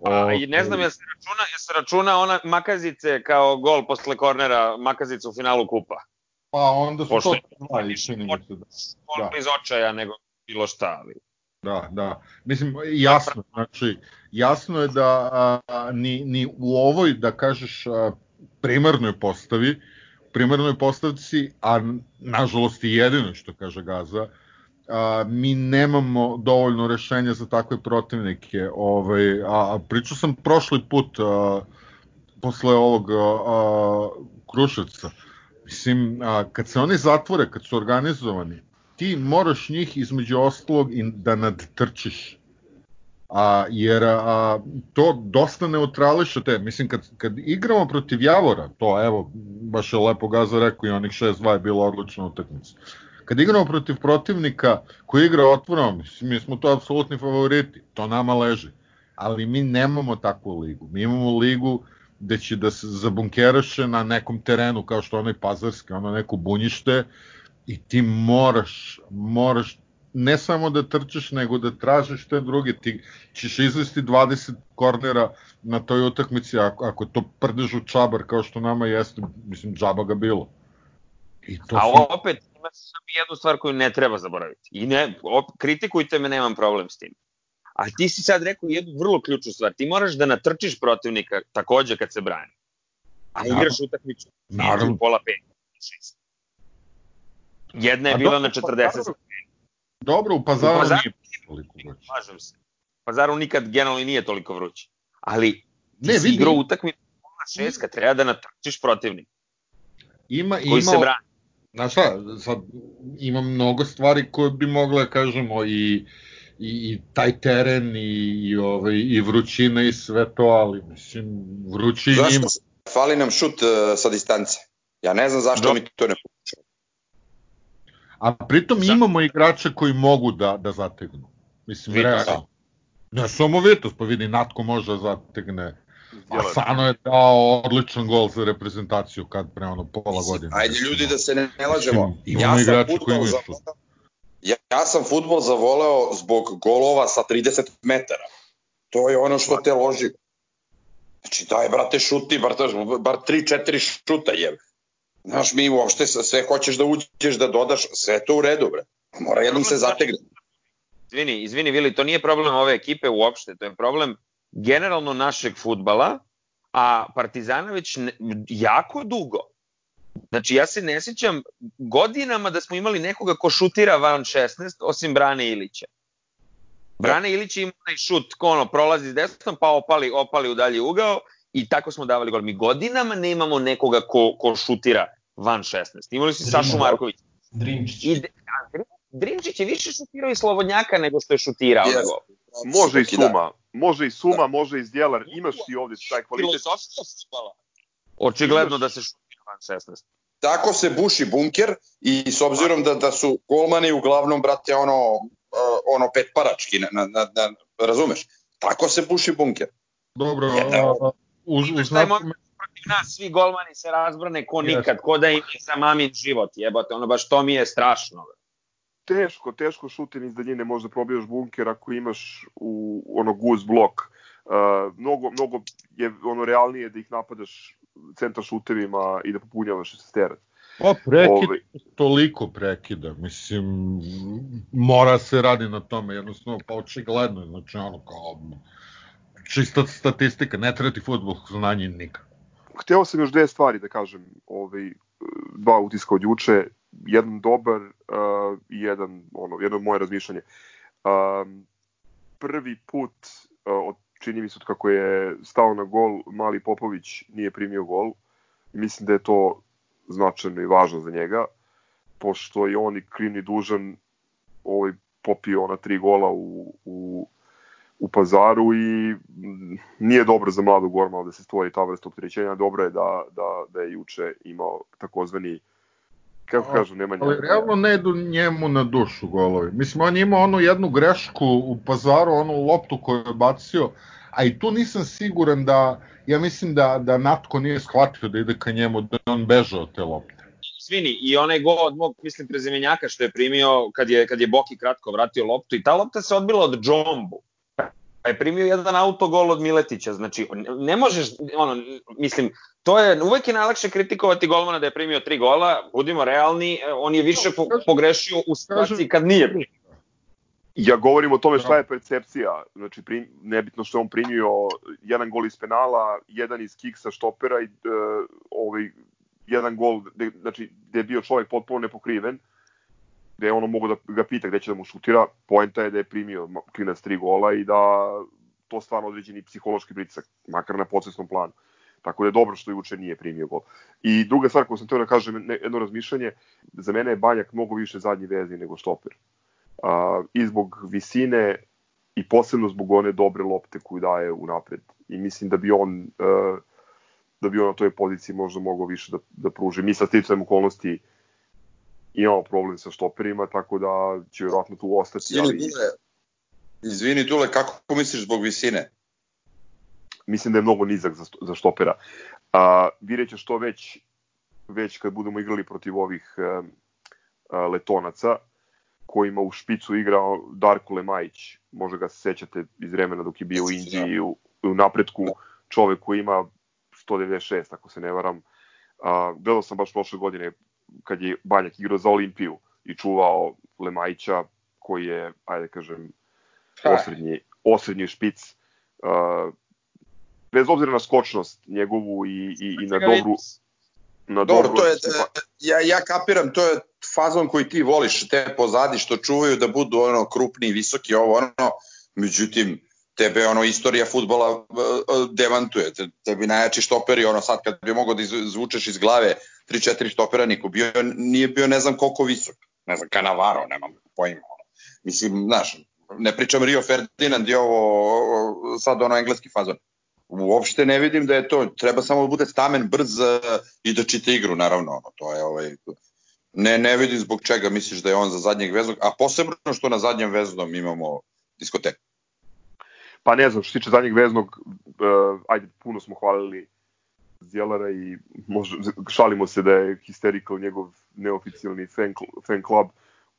O, A, i ne znam, je se računa, je se računa ona Makazice kao gol posle kornera, Makazica u finalu kupa? Pa onda su Pošto to dva i čini mi se da. da. iz očaja, nego bilo šta, ali... Da, da. Mislim, jasno, znači, jasno je da a, ni, ni u ovoj, da kažeš, a, primarnoj postavi, primarnoj postavci, a nažalost i jedino što kaže Gaza, a, mi nemamo dovoljno rešenja za takve protivnike. Ovaj, a, a pričao sam prošli put a, posle ovog a, Kruševca. Mislim, a, kad se oni zatvore, kad su organizovani, ti moraš njih između ostalog i da nadtrčiš. A, jer a, to dosta neutrališe te. Mislim, kad, kad igramo protiv Javora, to evo, baš je lepo Gaza rekao i onih 6-2 je bila odlična utakmica. Kad igramo protiv protivnika koji igra otvoreno, mislim, mi smo to apsolutni favoriti, to nama leži. Ali mi nemamo takvu ligu. Mi imamo ligu gde će da se zabunkeraše na nekom terenu kao što onaj pazarski, ono neko bunjište i ti moraš, moraš ne samo da trčeš, nego da tražiš te druge. Ti ćeš izvesti 20 kornera na toj utakmici, ako, ako to prdež u čabar kao što nama jeste, mislim, džaba ga bilo. I to A su... opet, ima sam jednu stvar koju ne treba zaboraviti. I ne, op, kritikujte me, nemam problem s tim. A ti si sad rekao jednu vrlo ključnu stvar. Ti moraš da natrčiš protivnika takođe kad se brani. A igraš utakmicu. Naravno. Pola pet. Šest. Jedna je A bila na 40 Dobro, u Pazaru, u pazaru nije toliko vruće. Slažem se. Pazaru nikad generalno nije toliko vruće. Ali ne, ti si igrao utakmicu pola 6 kad treba da natrčiš protivnika. Ima, koji ima, se brani. Znaš šta, sad ima mnogo stvari koje bi mogle, da kažemo, i i, i taj teren i, i, ovaj, i vrućina i sve to, ali mislim, vrući Zašto ima. Fali nam šut uh, sa distance. Ja ne znam zašto Do... mi to ne. A pritom Za... imamo igrače koji mogu da, da zategnu. Mislim, Vitos. realno. Ne samo Vitos, pa vidi, Natko može da zategne. A Sano je dao odličan gol za reprezentaciju kad pre ono pola godine. Ajde ljudi da se ne, ne lažemo. Ja koji imaju šut. Ja, ja sam futbol zavoleo zbog golova sa 30 metara. To je ono što te loži. Znači, daj, brate, šuti, bar, bar 3-4 šuta je. Znaš, mi uopšte sve hoćeš da uđeš, da dodaš, sve to u redu, bre. Mora jednom se zategne. Izvini, izvini, Vili, to nije problem ove ekipe uopšte, to je problem generalno našeg futbala, a Partizana već jako dugo Znači, ja se ne sjećam godinama da smo imali nekoga ko šutira van 16, osim Brane Ilića. Brane Ilić ima onaj šut, ko ono, prolazi s desnom, pa opali, opali u dalji ugao i tako smo davali gol. Mi godinama nemamo nekoga ko, ko šutira van 16. Imali si Sašu Marković. Drinčić. I, a, je više šutirao iz Slobodnjaka nego što je šutirao. Yes. Nego. Može i Suma, može i Suma, da. može i Zdjelar, imaš ti ovde taj kvalitet. Očigledno da se šutira van 16. Tako se buši bunker i s obzirom da, da su golmani uglavnom, brate, ono, uh, ono petparački, na, na, na, razumeš? Tako se buši bunker. Dobro, Jedna, uz, uz, protiv nas, svi golmani se razbrane ko nikad, ko da im je za mamin život, jebote, ono baš to mi je strašno. Teško, teško šutim iz daljine možda probijaš bunker ako imaš u ono guz blok. Uh, mnogo, mnogo je ono realnije da ih napadaš centar šutevima i da popunjavaš terac. Pa prekid, Ove... Ovaj- toliko prekida, mislim, mora se radi na tome, jednostavno, pa očigledno, znači ono kao, čista statistika, ne treba ti futbolsko znanje nikako. Hteo sam još dve stvari da kažem, ovaj, dva utiska od juče, jedan dobar uh, jedan, ono, jedno moje razmišljanje. Um, prvi put uh, od čini mi se kako je stao na gol, Mali Popović nije primio gol. Mislim da je to značajno i važno za njega, pošto je on i krivni dužan ovaj, popio ona tri gola u, u, u pazaru i nije dobro za mladog Gormala da se stvori ta vrsta opterećenja. Dobro je da, da, da je juče imao takozvani kako kažu, nema njega. Ali realno ne idu njemu na dušu golovi. Mislim, on je imao onu jednu grešku u pazaru, onu loptu koju je bacio, a i tu nisam siguran da, ja mislim da, da Natko nije shvatio da ide ka njemu, da on bežao od te lopte. Svini, i onaj gol od mog, mislim, prezimenjaka što je primio kad je, kad je Boki kratko vratio loptu i ta lopta se odbila od Džombu pa je primio jedan autogol od Miletića, znači ne možeš, ono, mislim, to je, uvek je najlakše kritikovati golmana da je primio tri gola, budimo realni, on je više po, pogrešio u situaciji kad nije primio. Ja govorim o tome šta je percepcija. Znači, prim, nebitno što je on primio jedan gol iz penala, jedan iz kiksa štopera i uh, ovaj, jedan gol, de, znači, gde je bio čovjek potpuno nepokriven, gde je ono mogo da ga pita gde će da mu šutira, poenta je da je primio klinac tri gola i da to stvarno određeni psihološki pritisak, makar na procesnom planu. Tako da je dobro što juče nije primio gol. I druga stvar koju sam teo da kažem, jedno razmišljanje, za mene je Banjak mnogo više zadnji vezi nego štoper. Uh, I zbog visine i posebno zbog one dobre lopte koju daje u napred. I mislim da bi on uh, da bi on na toj poziciji možda mogao više da, da pruži. Mi sa sticajem okolnosti imamo problem sa štoperima, tako da će vjerojatno tu ostati. Izvini, ali... Dule, izvini Dule, kako misliš zbog visine? Mislim da je mnogo nizak za, za štopera. A, vidjet će što već, već kad budemo igrali protiv ovih a, a, letonaca, kojima u špicu igrao Darko Lemajić, možda ga se sećate iz vremena dok je bio u Indiji u, u napretku, čovek koji ima 196, ako se ne varam. A, gledao sam baš prošle godine kad je Banjak igrao za Olimpiju i čuvao Lemajića, koji je, ajde kažem, osrednji, osrednji špic. Uh, bez obzira na skočnost njegovu i, i, i na dobru na Dobro, to je, ja, ja kapiram, to je fazon koji ti voliš, te pozadi što čuvaju da budu ono krupni, visoki, ovo ono, međutim, tebe ono istorija futbola uh, uh, demantuje. Te, tebi najjači štoperi, ono sad kad bi mogo da izvučeš iz glave 3-4 štopera, niko bio, nije bio ne znam koliko visok. Ne znam, Kanavaro, nemam pojma. Mislim, znaš, ne pričam Rio Ferdinand i ovo, sad ono engleski fazon. Uopšte ne vidim da je to, treba samo da bude stamen, brz uh, i da čita igru, naravno, ono, to je ovaj, ne, ne vidim zbog čega misliš da je on za zadnjeg veznog, a posebno što na zadnjem veznom imamo diskoteku. Pa ne znam, što se tiče zadnjeg veznog, uh, ajde, puno smo hvalili Zjelara i možda, šalimo se da je Hysterical njegov neoficijalni fan, fan club.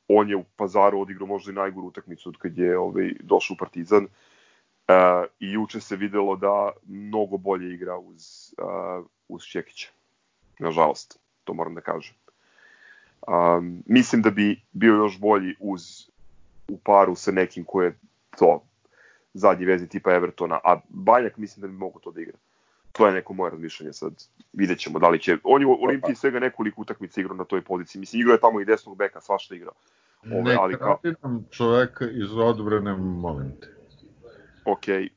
On je u pazaru odigrao možda i najgoru utakmicu od kad je ovaj, došao u Partizan. Uh, I juče se videlo da mnogo bolje igra uz, uh, uz Čekića. Nažalost, to moram da kažem. Um, mislim da bi bio još bolji uz u paru sa nekim ko je to zadnji vezi tipa Evertona, a Banjak mislim da bi mogo to da igra. To je neko moje razmišljanje sad. Vidjet ćemo da li će... On je u Olimpiji svega nekoliko utakmica igrao na toj poziciji. Mislim, igrao je tamo i desnog beka, svašta igrao. Ove, ne ali kao... čoveka iz odbrane, molim te. Okej. Okay.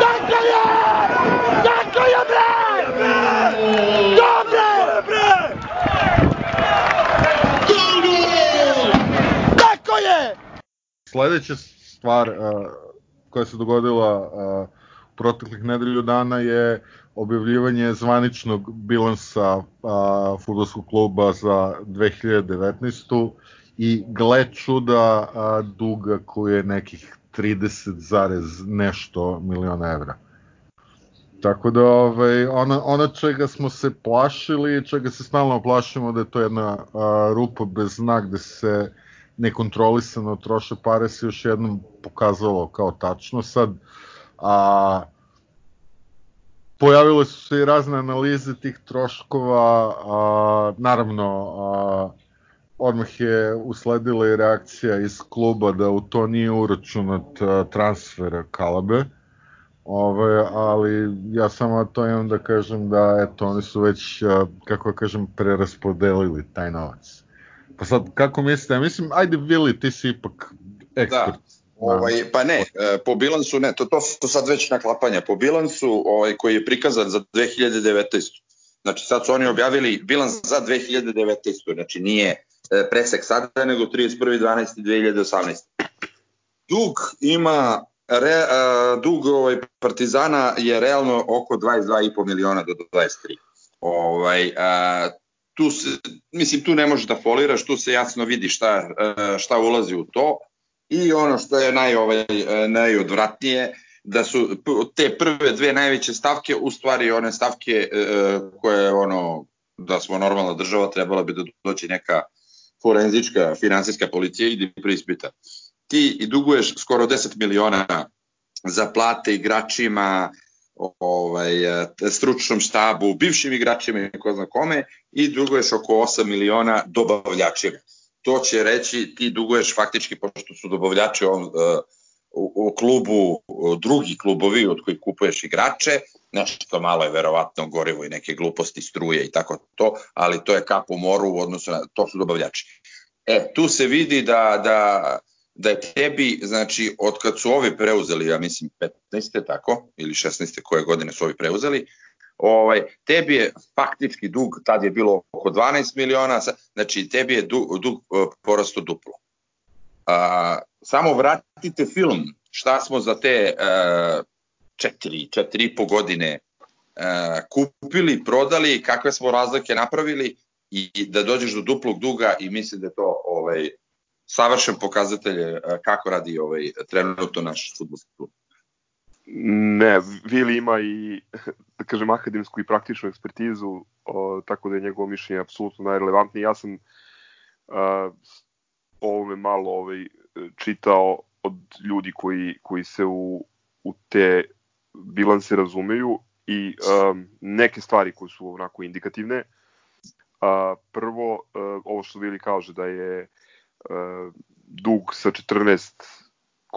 Dakle je! Dakle je, bre! Dobre! bre! Tako je! Sledeća stvar uh, koja se dogodila uh, proteklih nedelju dana je objavljivanje zvaničnog bilansa uh, futbolskog kluba za 2019. i gle čuda a, duga koji je nekih 30 zarez nešto miliona evra. Tako da ovaj, ona, ona čega smo se plašili, čega se stalno plašimo da je to jedna a, rupa bez znak gde se nekontrolisano troše pare se još jednom pokazalo kao tačno. Sad, a, pojavile su se i razne analize tih troškova, a, naravno, a, odmah je usledila i reakcija iz kluba da u to nije uračunat a, transfer Kalabe, Ove, ali ja samo to imam da kažem da eto, oni su već, kako da kažem, preraspodelili taj novac. Pa sad, kako mislite? Ja mislim, ajde Vili, ti si ipak ekspert. Da. Ovaj, pa ne, e, po bilansu ne, to, to su sad već naklapanja. Po bilansu ovaj, koji je prikazan za 2019. Znači sad su oni objavili bilans za 2019. Znači nije e, presek sada, nego 31.12.2018. Dug ima re, a, dug ovaj, Partizana je realno oko 22,5 miliona do 23. Ovaj, a, tu se, mislim, tu ne možeš da foliraš, tu se jasno vidi šta, šta ulazi u to i ono što je naj, ovaj, najodvratnije, da su te prve dve najveće stavke u stvari one stavke koje ono da smo normalna država trebala bi da doći neka forenzička finansijska policija i da preispita. Ti i duguješ skoro 10 miliona za plate igračima, ovaj, stručnom štabu, bivšim igračima i ko zna kome i duguješ oko 8 miliona dobavljačima. To će reći ti duguješ faktički, pošto su dobavljači on, uh, u, u klubu uh, drugi klubovi od kojih kupuješ igrače, nešto malo je verovatno gorivo i neke gluposti struje i tako to, ali to je kap u moru u odnosu na, to su dobavljači. E, tu se vidi da, da, da je tebi, znači, od kad su ovi preuzeli, ja mislim 15. tako, ili 16. koje godine su ovi preuzeli, ovaj, tebi je faktički dug, tad je bilo oko 12 miliona, znači tebi je dug, dug e, porasto duplo. A, samo vratite film, šta smo za te uh, četiri, četiri i po godine uh, kupili, prodali, kakve smo razlike napravili i da dođeš do duplog duga i mislim da to ovaj, savršen pokazatelj kako radi ovaj, trenutno naš futbolski klub. Ne, Vili ima i, da kažem, akademsku i praktičnu ekspertizu, o, tako da je njegovo mišljenje apsolutno najrelevantnije. Ja sam a, ovome malo ovaj, čitao od ljudi koji, koji se u, u te bilanse razumeju i um, neke stvari koje su onako indikativne. A, prvo, uh, ovo što Vili kaže da je uh, dug sa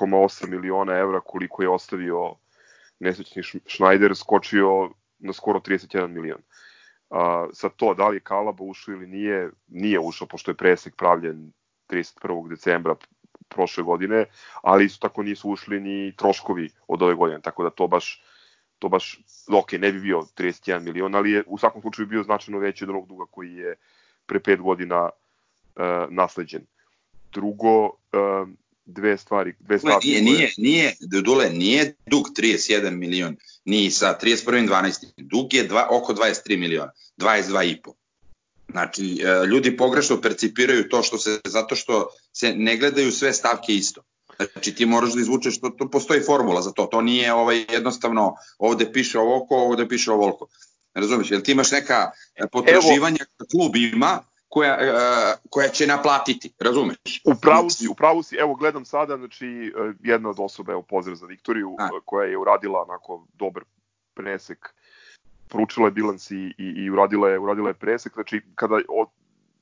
14,8 miliona evra koliko je ostavio nesrećni Schneider skočio na skoro 31 milion. A, sa to, da li je Kalaba ušao ili nije, nije ušao pošto je presek pravljen 31. decembra prošle godine, ali isto tako nisu ušli ni troškovi od ove godine, tako da to baš to baš, ok, ne bi bio 31 milion, ali je u svakom slučaju bio značajno veći od onog duga koji je pre 5 godina uh, nasleđen. Drugo, uh, dve stvari, dve stvari. Nije, nije, nije, Dule, nije dug 31 milion, ni sa 31.12. Dug je dva, oko 23 miliona, 22,5. Znači, e, ljudi pogrešno percipiraju to što se, zato što se ne gledaju sve stavke isto. Znači ti moraš da izvučeš, to, to postoji formula za to, to nije ovaj, jednostavno ovde piše ovoliko, ovde piše ovoliko. Razumiješ, jel ti imaš neka potraživanja Evo, klub ima, koja, uh, koja će naplatiti, razumeš? U pravu si, u pravu si, evo gledam sada, znači e, jedna od osoba, evo pozdrav za Viktoriju, A. koja je uradila onako dobar presek, proučila je bilans i, i, i uradila, je, uradila je presek, znači kada od,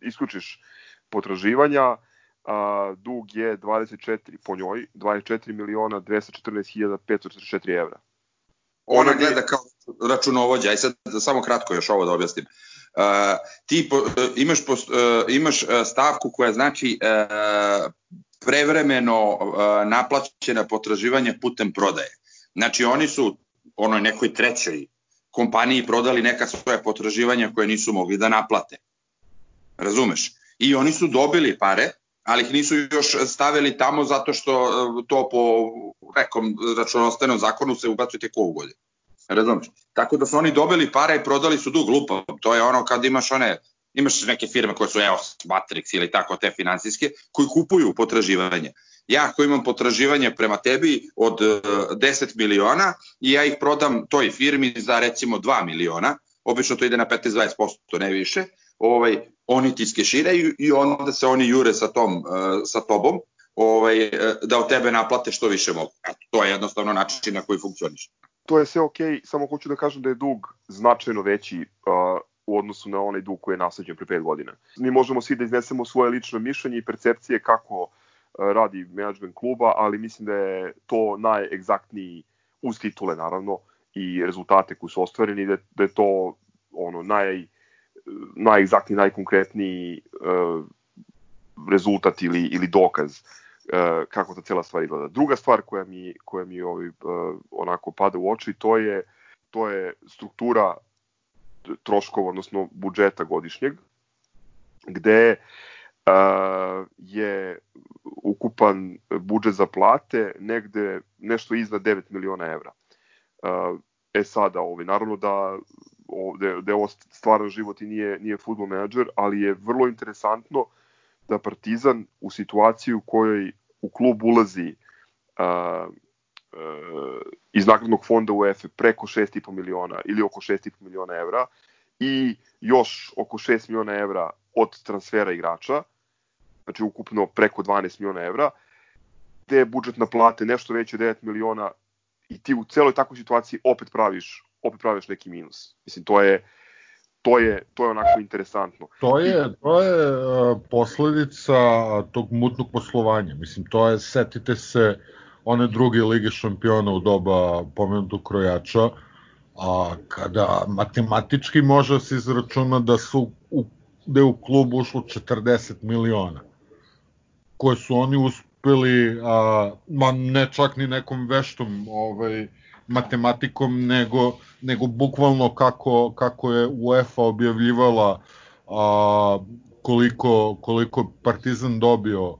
isključiš potraživanja, a, dug je 24 po njoj, 24 miliona 214.544 evra. Ona gleda kao računovođa, aj sad samo kratko još ovo da objasnim. Ti po, uh, imaš, po, uh, imaš uh, stavku koja znači prevremeno naplaćena potraživanja putem prodaje. Znači oni su onoj nekoj trećoj kompaniji prodali neka svoja potraživanja koje nisu mogli da naplate. Razumeš? I oni su dobili pare, ali ih nisu još stavili tamo zato što to po nekom računostavnom zakonu se ubacuje tek ovu godinu. Razumeš? Tako da su oni dobili pare i prodali su dug lupa. To je ono kad imaš one imaš neke firme koje su EOS, Matrix ili tako te finansijske, koji kupuju potraživanje. Ja ako imam potraživanje prema tebi od 10 e, miliona i ja ih prodam toj firmi za recimo 2 miliona, obično to ide na 15-20%, ne više, ovaj, oni ti skeširaju i onda se oni jure sa, tom, uh, sa tobom ovaj, e, da od tebe naplate što više mogu. Eto, to je jednostavno način na koji funkcioniš to je sve ok, samo hoću da kažem da je dug značajno veći uh, u odnosu na onaj dug koji je nasleđen pre 5 godina. Mi možemo svi da iznesemo svoje lično mišljenje i percepcije kako radi menadžment kluba, ali mislim da je to najegzaktniji uz titule naravno i rezultate koji su ostvareni, da, da je to ono naj, najegzaktniji, najkonkretniji uh, rezultat ili, ili dokaz kako ta cela stvar izgleda. Druga stvar koja mi, koja mi ovaj, uh, onako pada u oči, to je, to je struktura troškova, odnosno budžeta godišnjeg, gde uh, je ukupan budžet za plate negde nešto iznad 9 miliona evra. Uh, e sada, ovaj, naravno da ovde, da je ovo stvaran život i nije, nije football menadžer, ali je vrlo interesantno da Partizan u situaciji u kojoj u klub ulazi uh, uh, iz nagradnog fonda UEFA preko 6,5 miliona ili oko 6,5 miliona evra i još oko 6 miliona evra od transfera igrača, znači ukupno preko 12 miliona evra, te budžet na plate nešto veće od 9 miliona i ti u celoj takvoj situaciji opet praviš opet praviš neki minus. Mislim, to je to je, to je onako interesantno. To je, to je uh, posledica tog mutnog poslovanja. Mislim, to je, setite se one druge lige šampiona u doba pomenutog krojača, a kada matematički može da se izračuna da su u, da je u klub ušlo 40 miliona koje su oni uspeli a, ma ne čak ni nekom veštom ovaj matematikom nego nego bukvalno kako kako je UEFA objavljivala a, koliko koliko Partizan dobio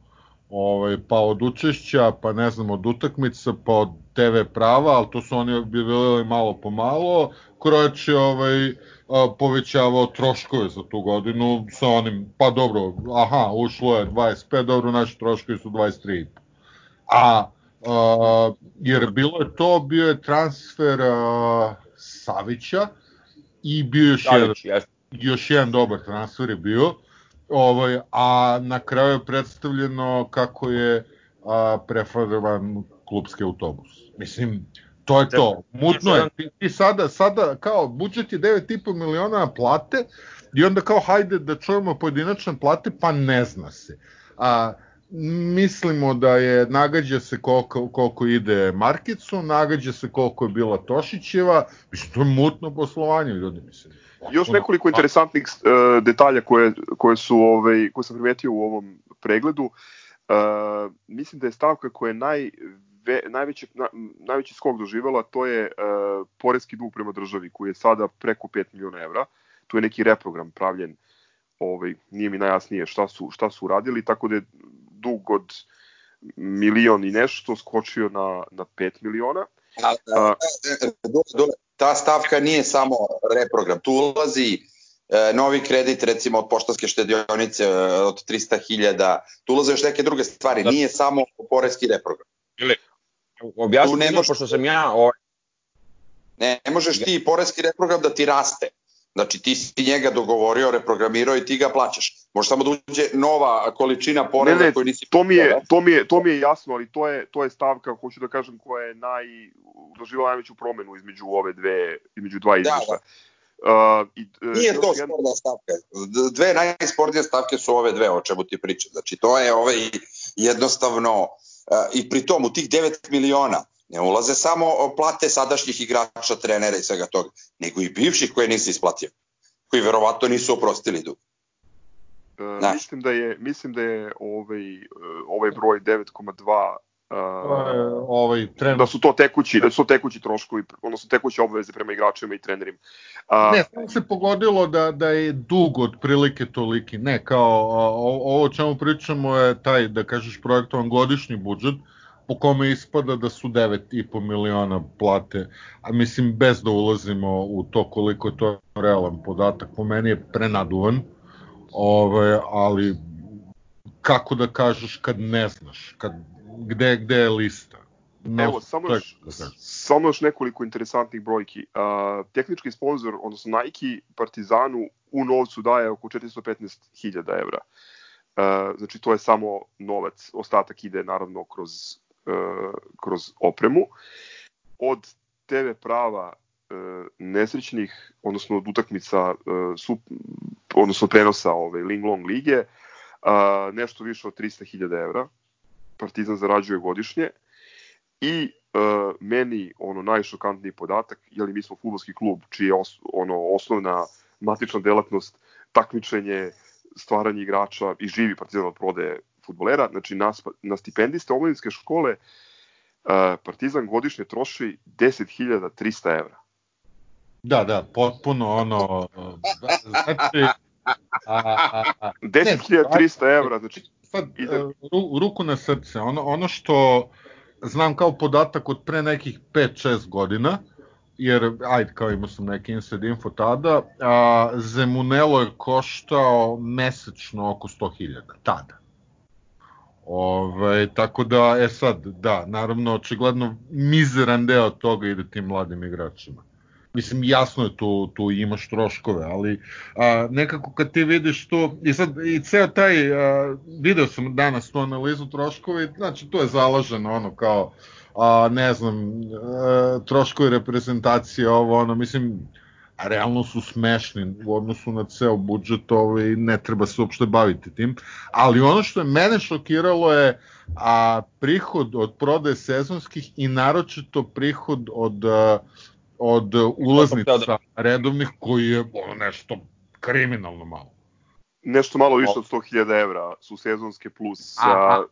ovaj, pa od učešća, pa ne znam, od utakmica, pa od TV prava, ali to su oni objavili malo po malo. Krojač je ovaj, povećavao troškove za tu godinu sa onim, pa dobro, aha, ušlo je 25, dobro, naši troškovi su 23,5. A, a jer bilo je to, bio je transfer a, Savića i bio još, Savić, jedan, još jedan dobar transfer je bio Ovaj, a na kraju je predstavljeno kako je a, prefadovan klubski autobus. Mislim, to je to. Mutno je. Ti, ti sada, sada kao budžet je 9,5 miliona plate i onda kao hajde da čujemo pojedinačne plate, pa ne zna se. A, mislimo da je nagađa se koliko, koliko ide Markicu, nagađa se koliko je bila Tošićeva, mislim, to je mutno poslovanje, ljudi, mislim. Još nekoliko interesantnih uh, detalja koje, koje, su, ovaj, koje sam primetio u ovom pregledu. Uh, mislim da je stavka koja je naj, ve, najveći, na, najveći skok doživela, to je uh, porezki dug prema državi, koji je sada preko 5 miliona evra. Tu je neki reprogram pravljen, ovaj, nije mi najjasnije šta su, šta su uradili, tako da je dug od milion i nešto skočio na, na 5 miliona. A, a, dole, dole, ta stavka nije samo reprogram, tu ulazi e, novi kredit recimo od poštanske štedionice e, od 300.000, tu ulaze još neke druge stvari, da. nije samo poreski reprogram. Ili, objasni ne možeš, pošto sam ja... Ovaj... Ne, ne možeš ti poreski reprogram da ti raste. Znači ti si njega dogovorio, reprogramirao i ti ga plaćaš. Može samo da uđe nova količina poreza ne, koju nisi to mi je to mi je to mi je jasno, ali to je to je stavka hoću da kažem koja je naj doživela najveću promenu između ove dve između dva izveštaja. Da, da. Uh, i, uh, Nije to jedan... sporna stavka. Dve najspornije stavke su ove dve o čemu ti pričam. Znači to je ovaj jednostavno uh, i pri tom u tih 9 miliona ne ulaze samo plate sadašnjih igrača, trenera i svega toga, nego i bivših koje nisi isplatio, koji verovatno nisu oprostili dug. Uh, mislim da je mislim da je ovaj uh, ovaj broj 9,2 Uh, ovaj tren... da su to tekući da su to tekući troškovi odnosno tekuće obaveze prema igračima i trenerima. Uh, ne, samo se pogodilo da da je dug otprilike toliki. Ne, kao ovo o čemu pričamo je taj da kažeš projektovan godišnji budžet po kome ispada da su 9,5 miliona plate, a mislim bez da ulazimo u to koliko je to realan podatak, po meni je prenaduvan, ove, ali kako da kažeš kad ne znaš, kad, gde, gde je lista? No, Evo, samo još, da samo još nekoliko interesantnih brojki. Uh, tehnički sponsor, odnosno Nike, Partizanu u novcu daje oko 415.000 evra. Uh, znači to je samo novac, ostatak ide naravno kroz kroz opremu. Od TV prava e, nesrećnih, odnosno od utakmica e, su, odnosno prenosa ove Ling Long lige, a, nešto više od 300.000 evra Partizan zarađuje godišnje i meni ono najšokantniji podatak, je li mi smo futbolski klub čiji je os, ono osnovna matična delatnost takmičenje, stvaranje igrača i živi Partizan od prodaje futbolera, znači na, na stipendiste omladinske škole uh, Partizan godišnje troši 10.300 evra. Da, da, potpuno ono... Znači, a, a, a, 10.300 evra, znači... Sad, ide... ru, ruku na srce, ono, ono što znam kao podatak od pre nekih 5-6 godina, jer, ajde, kao imao sam neki inside info tada, a, Zemunelo je koštao mesečno oko 100.000, tada. Ove, tako da, e sad, da, naravno, očigledno mizeran deo toga ide tim mladim igračima. Mislim, jasno je tu, tu imaš troškove, ali a, nekako kad ti vidiš to, i sad, i ceo taj, a, video sam danas tu analizu troškove, znači to je zalaženo ono kao, a, ne znam, a, troškovi reprezentacije, ovo ono, mislim, a realno su smešni u odnosu na ceo budžet, ovaj, ne treba se uopšte baviti tim. Ali ono što je mene šokiralo je a, prihod od prodaje sezonskih i naročito prihod od, a, od ulaznica redovnih koji je ono nešto kriminalno malo. Nešto malo više od 100.000 evra su sezonske plus a, a,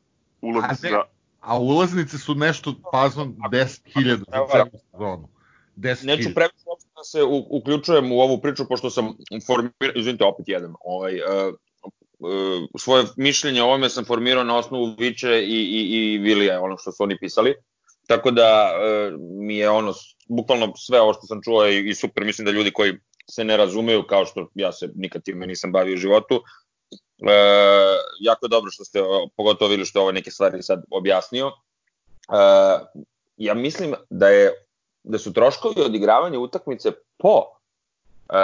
ulaznice za... A ulaznice su nešto, pazom, 10.000 za celu sezonu. 10 Neću previše uopšte da se uključujem u ovu priču, pošto sam formirao, izvinite, opet jedan, ovaj, uh, uh, svoje mišljenje o ovome sam formirao na osnovu Viče i, i, i Vilija, ono što su oni pisali. Tako da uh, mi je ono, bukvalno sve ovo što sam čuo i, i super, mislim da ljudi koji se ne razumeju, kao što ja se nikad time nisam bavio u životu, e, jako je dobro što ste, pogotovo videli što je ove neke stvari sad objasnio. E, ja mislim da je da su troškovi odigravanja utakmice po e,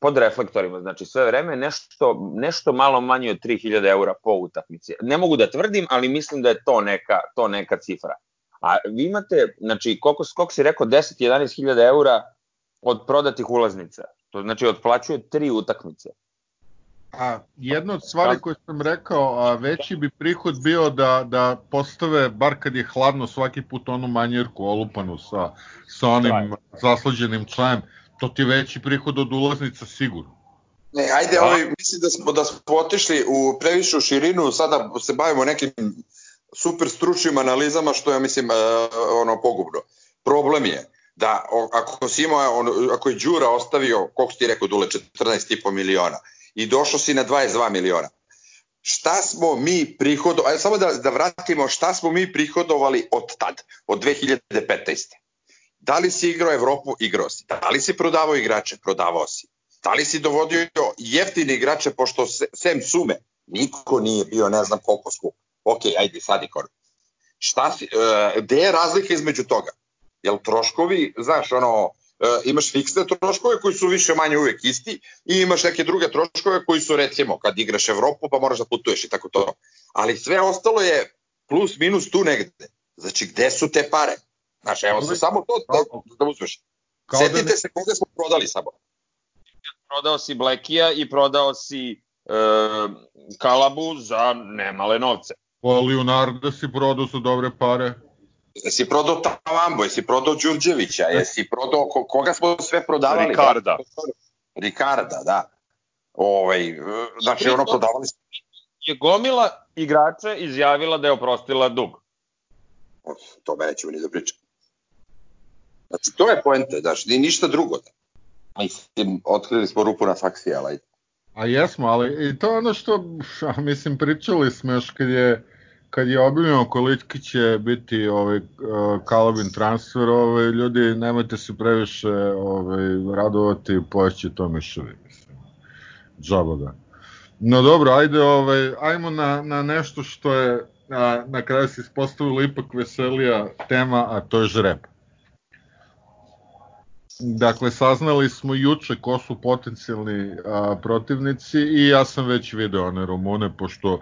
pod reflektorima, znači sve vreme nešto, nešto malo manje od 3000 eura po utakmici. Ne mogu da tvrdim, ali mislim da je to neka, to neka cifra. A vi imate, znači, koliko, koliko si rekao, 10-11 hiljada eura od prodatih ulaznica. To znači otplaćuje tri utakmice. A jedna od stvari koje sam rekao, a veći bi prihod bio da, da postave, bar kad je hladno, svaki put onu manjerku olupanu sa, sa onim zaslađenim čajem, to ti veći prihod od ulaznica sigurno. Ne, ajde, da. ovaj, mislim da smo, da smo otišli u previšu širinu, sada se bavimo nekim super stručnim analizama, što je, mislim, uh, ono, pogubno. Problem je da ako si imao, on, ako je Đura ostavio, koliko ti rekao, Dule, 14,5 miliona, i došao si na 22 miliona. Šta smo mi prihodovali, samo da, da vratimo šta smo mi prihodovali od tad, od 2015. Da li si igrao Evropu? Igrao si. Da li si prodavao igrače? Prodavao si. Da li si dovodio jeftine igrače, pošto se, sem sume, niko nije bio ne znam koliko skup. Ok, ajde, sad i kor. Šta si, uh, gde je razlika između toga? Jel troškovi, znaš, ono, imaš fiksne troškove koji su više manje uvek isti i imaš neke druge troškove koji su recimo kad igraš Evropu pa moraš da putuješ i tako to. Ali sve ostalo je plus minus tu negde. Znači gde su te pare? Znaš, evo se samo to da, da uzmeš. Da Setite ne... se koga smo prodali samo. Prodao si Blekija i prodao si e, Kalabu za nemale novce. Pa Leonardo si prodao su dobre pare. Jesi prodao Tavambo, jesi prodao Đurđevića, jesi prodao, koga smo sve prodavali? Ricarda. Ricarda, da. Ovaj, znači ono prodavali smo. Je gomila igrača izjavila da je oprostila dug. To me nećemo ni da pričam. Znači, to je poente, znači, ni ništa drugo. Mislim, otkrili smo rupu na faksiji, ali... A jesmo, ali i to ono što, mislim, pričali smo još kad je kad je objavljeno koliki će biti ovaj Kalabin transfer, ovaj ljudi nemojte se previše ovaj radovati, poći to miševi, mislim. Džaba da. No dobro, ajde, ovaj, ajmo na, na nešto što je a, na kraju se ispostavilo ipak veselija tema, a to je žreb. Dakle, saznali smo juče ko su potencijalni a, protivnici i ja sam već video one Rumune, pošto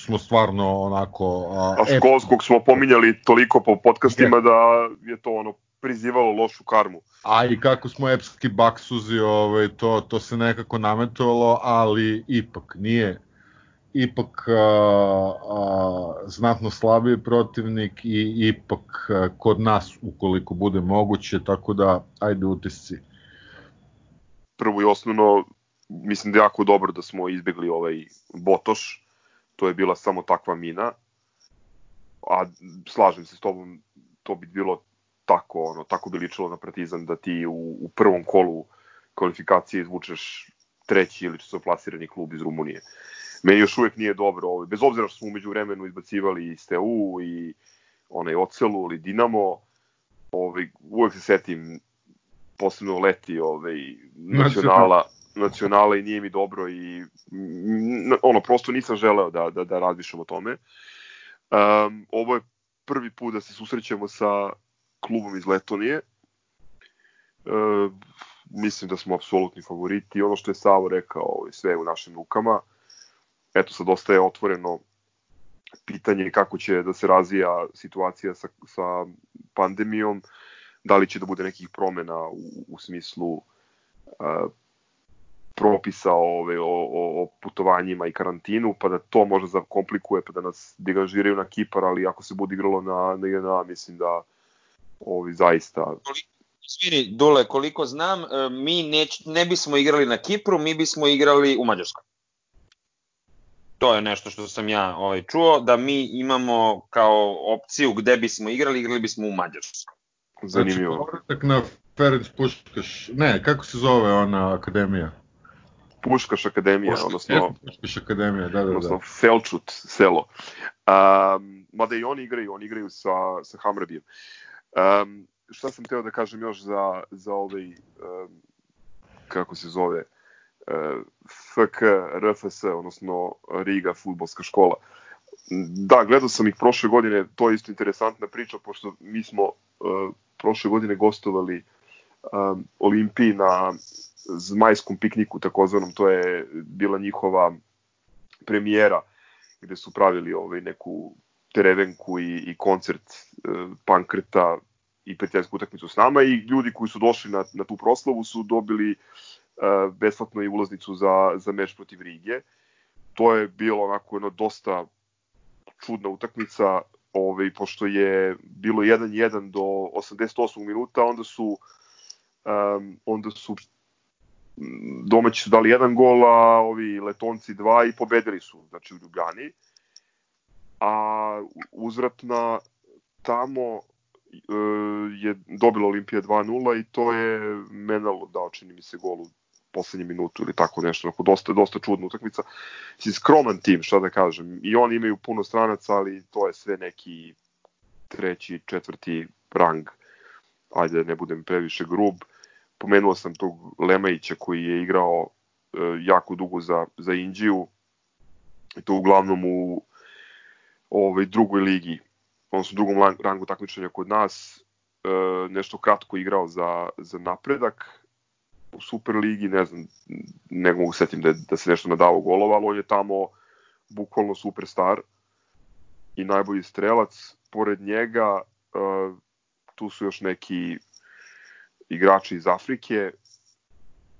smo stvarno onako... A, a Školskog smo pominjali toliko po podcastima je. da je to ono prizivalo lošu karmu. A i kako smo epski baksuzi, ovaj, to, to se nekako nametovalo, ali ipak nije ipak a, a, znatno slabiji protivnik i ipak a, kod nas ukoliko bude moguće, tako da ajde utisci. Prvo i osnovno, mislim da je jako dobro da smo izbegli ovaj Botoš, to je bila samo takva mina, a slažem se s tobom, to bi bilo tako, ono, tako bi ličilo na Partizan da ti u, u prvom kolu kvalifikacije izvučeš treći ili plasirani klub iz Rumunije. Meni još uvek nije dobro, ovaj, bez obzira što smo umeđu vremenu izbacivali i Steu i onaj Ocelu ili Dinamo, ovaj, uvek se setim posebno leti ovaj, nacionala, nacionala i nije mi dobro i ono prosto nisam želeo da, da, da razmišljam o tome. Um, ovo je prvi put da se susrećemo sa klubom iz Letonije. Uh, mislim da smo apsolutni favoriti. Ono što je Savo rekao, sve u našim rukama. Eto, sad ostaje otvoreno pitanje kako će da se razvija situacija sa, sa pandemijom, da li će da bude nekih promena u, u smislu propisa ove, o, o, o putovanjima i karantinu, pa da to možda zakomplikuje, pa da nas degažiraju na Kipar, ali ako se bude igralo na, na INA, mislim da ovi zaista... Svini, Dule, koliko znam, e, mi neć, ne bismo igrali na Kipru, mi bismo igrali u Mađarskoj. To je nešto što sam ja ovaj, čuo, da mi imamo kao opciju gde bismo igrali, igrali bismo u Mađarskoj. Zanimljivo. Znači, na Ferenc Puškaš, ne, kako se zove ona akademija? Puškaš akademija, Puškaš, odnosno, Puškaš akademija, da, da, odnosno da. Felčut selo. Um, mada i oni igraju, oni igraju sa, sa Hamrabijem. Um, šta sam teo da kažem još za, za ovaj, um, kako se zove, uh, FK RFS, odnosno Riga futbolska škola. Da, gledao sam ih prošle godine, to je isto interesantna priča, pošto mi smo uh, prošle godine gostovali um, Olimpiji na zmajskom pikniku takozvanom, to je bila njihova premijera gde su pravili ovaj neku terevenku i, i koncert e, Pankreta i prijateljsku utakmicu s nama i ljudi koji su došli na, na tu proslavu su dobili e, besplatno i ulaznicu za, za meč protiv Rige. To je bilo onako jedno dosta čudna utakmica, ovaj, pošto je bilo 1-1 do 88. minuta, onda su um, onda su domaći su dali jedan gol, a ovi letonci dva i pobedili su, znači u Ljubljani. A uzvratna tamo e, je dobila Olimpija 2-0 i to je Menalo dao, čini mi se, gol u poslednje minutu ili tako nešto, onako dosta, dosta čudna utakmica. Si skroman tim, šta da kažem. I oni imaju puno stranaca, ali to je sve neki treći, četvrti rang. Ajde ne budem previše grub. Uh, pomenuo sam tog Lemajića koji je igrao e, jako dugo za, za Indiju. I to uglavnom u ovaj, drugoj ligi, odnosno drugom rangu takmičenja kod nas, e, nešto kratko igrao za, za napredak u Super ligi, ne znam, ne mogu setim da, da se nešto nadavo golova, ali on je tamo bukvalno superstar i najbolji strelac. Pored njega, e, tu su još neki igrača iz Afrike,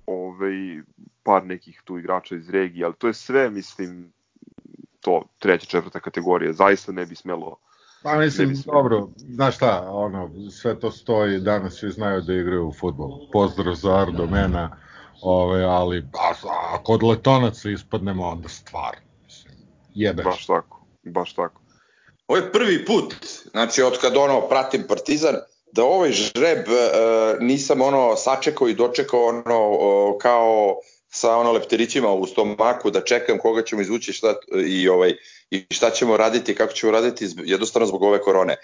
ovaj, par nekih tu igrača iz regije, ali to je sve, mislim, to treća, četvrta kategorija, zaista ne bi smelo Pa mislim, dobro, znaš šta, ono, sve to stoji, danas svi znaju da igraju u futbol. Pozdrav za Ardo, mena, ove, ali a, a kod letonaca ispadnemo onda stvar. Mislim, jebeš. Baš tako, baš tako. Ovo je prvi put, znači od kad ono pratim Partizan, da ovaj žreb uh, nisam ono sačekao i dočekao ono uh, kao sa ono lepterićima u stomaku da čekam koga ćemo izvući šta i ovaj i šta ćemo raditi kako ćemo raditi jednostavno zbog ove korone.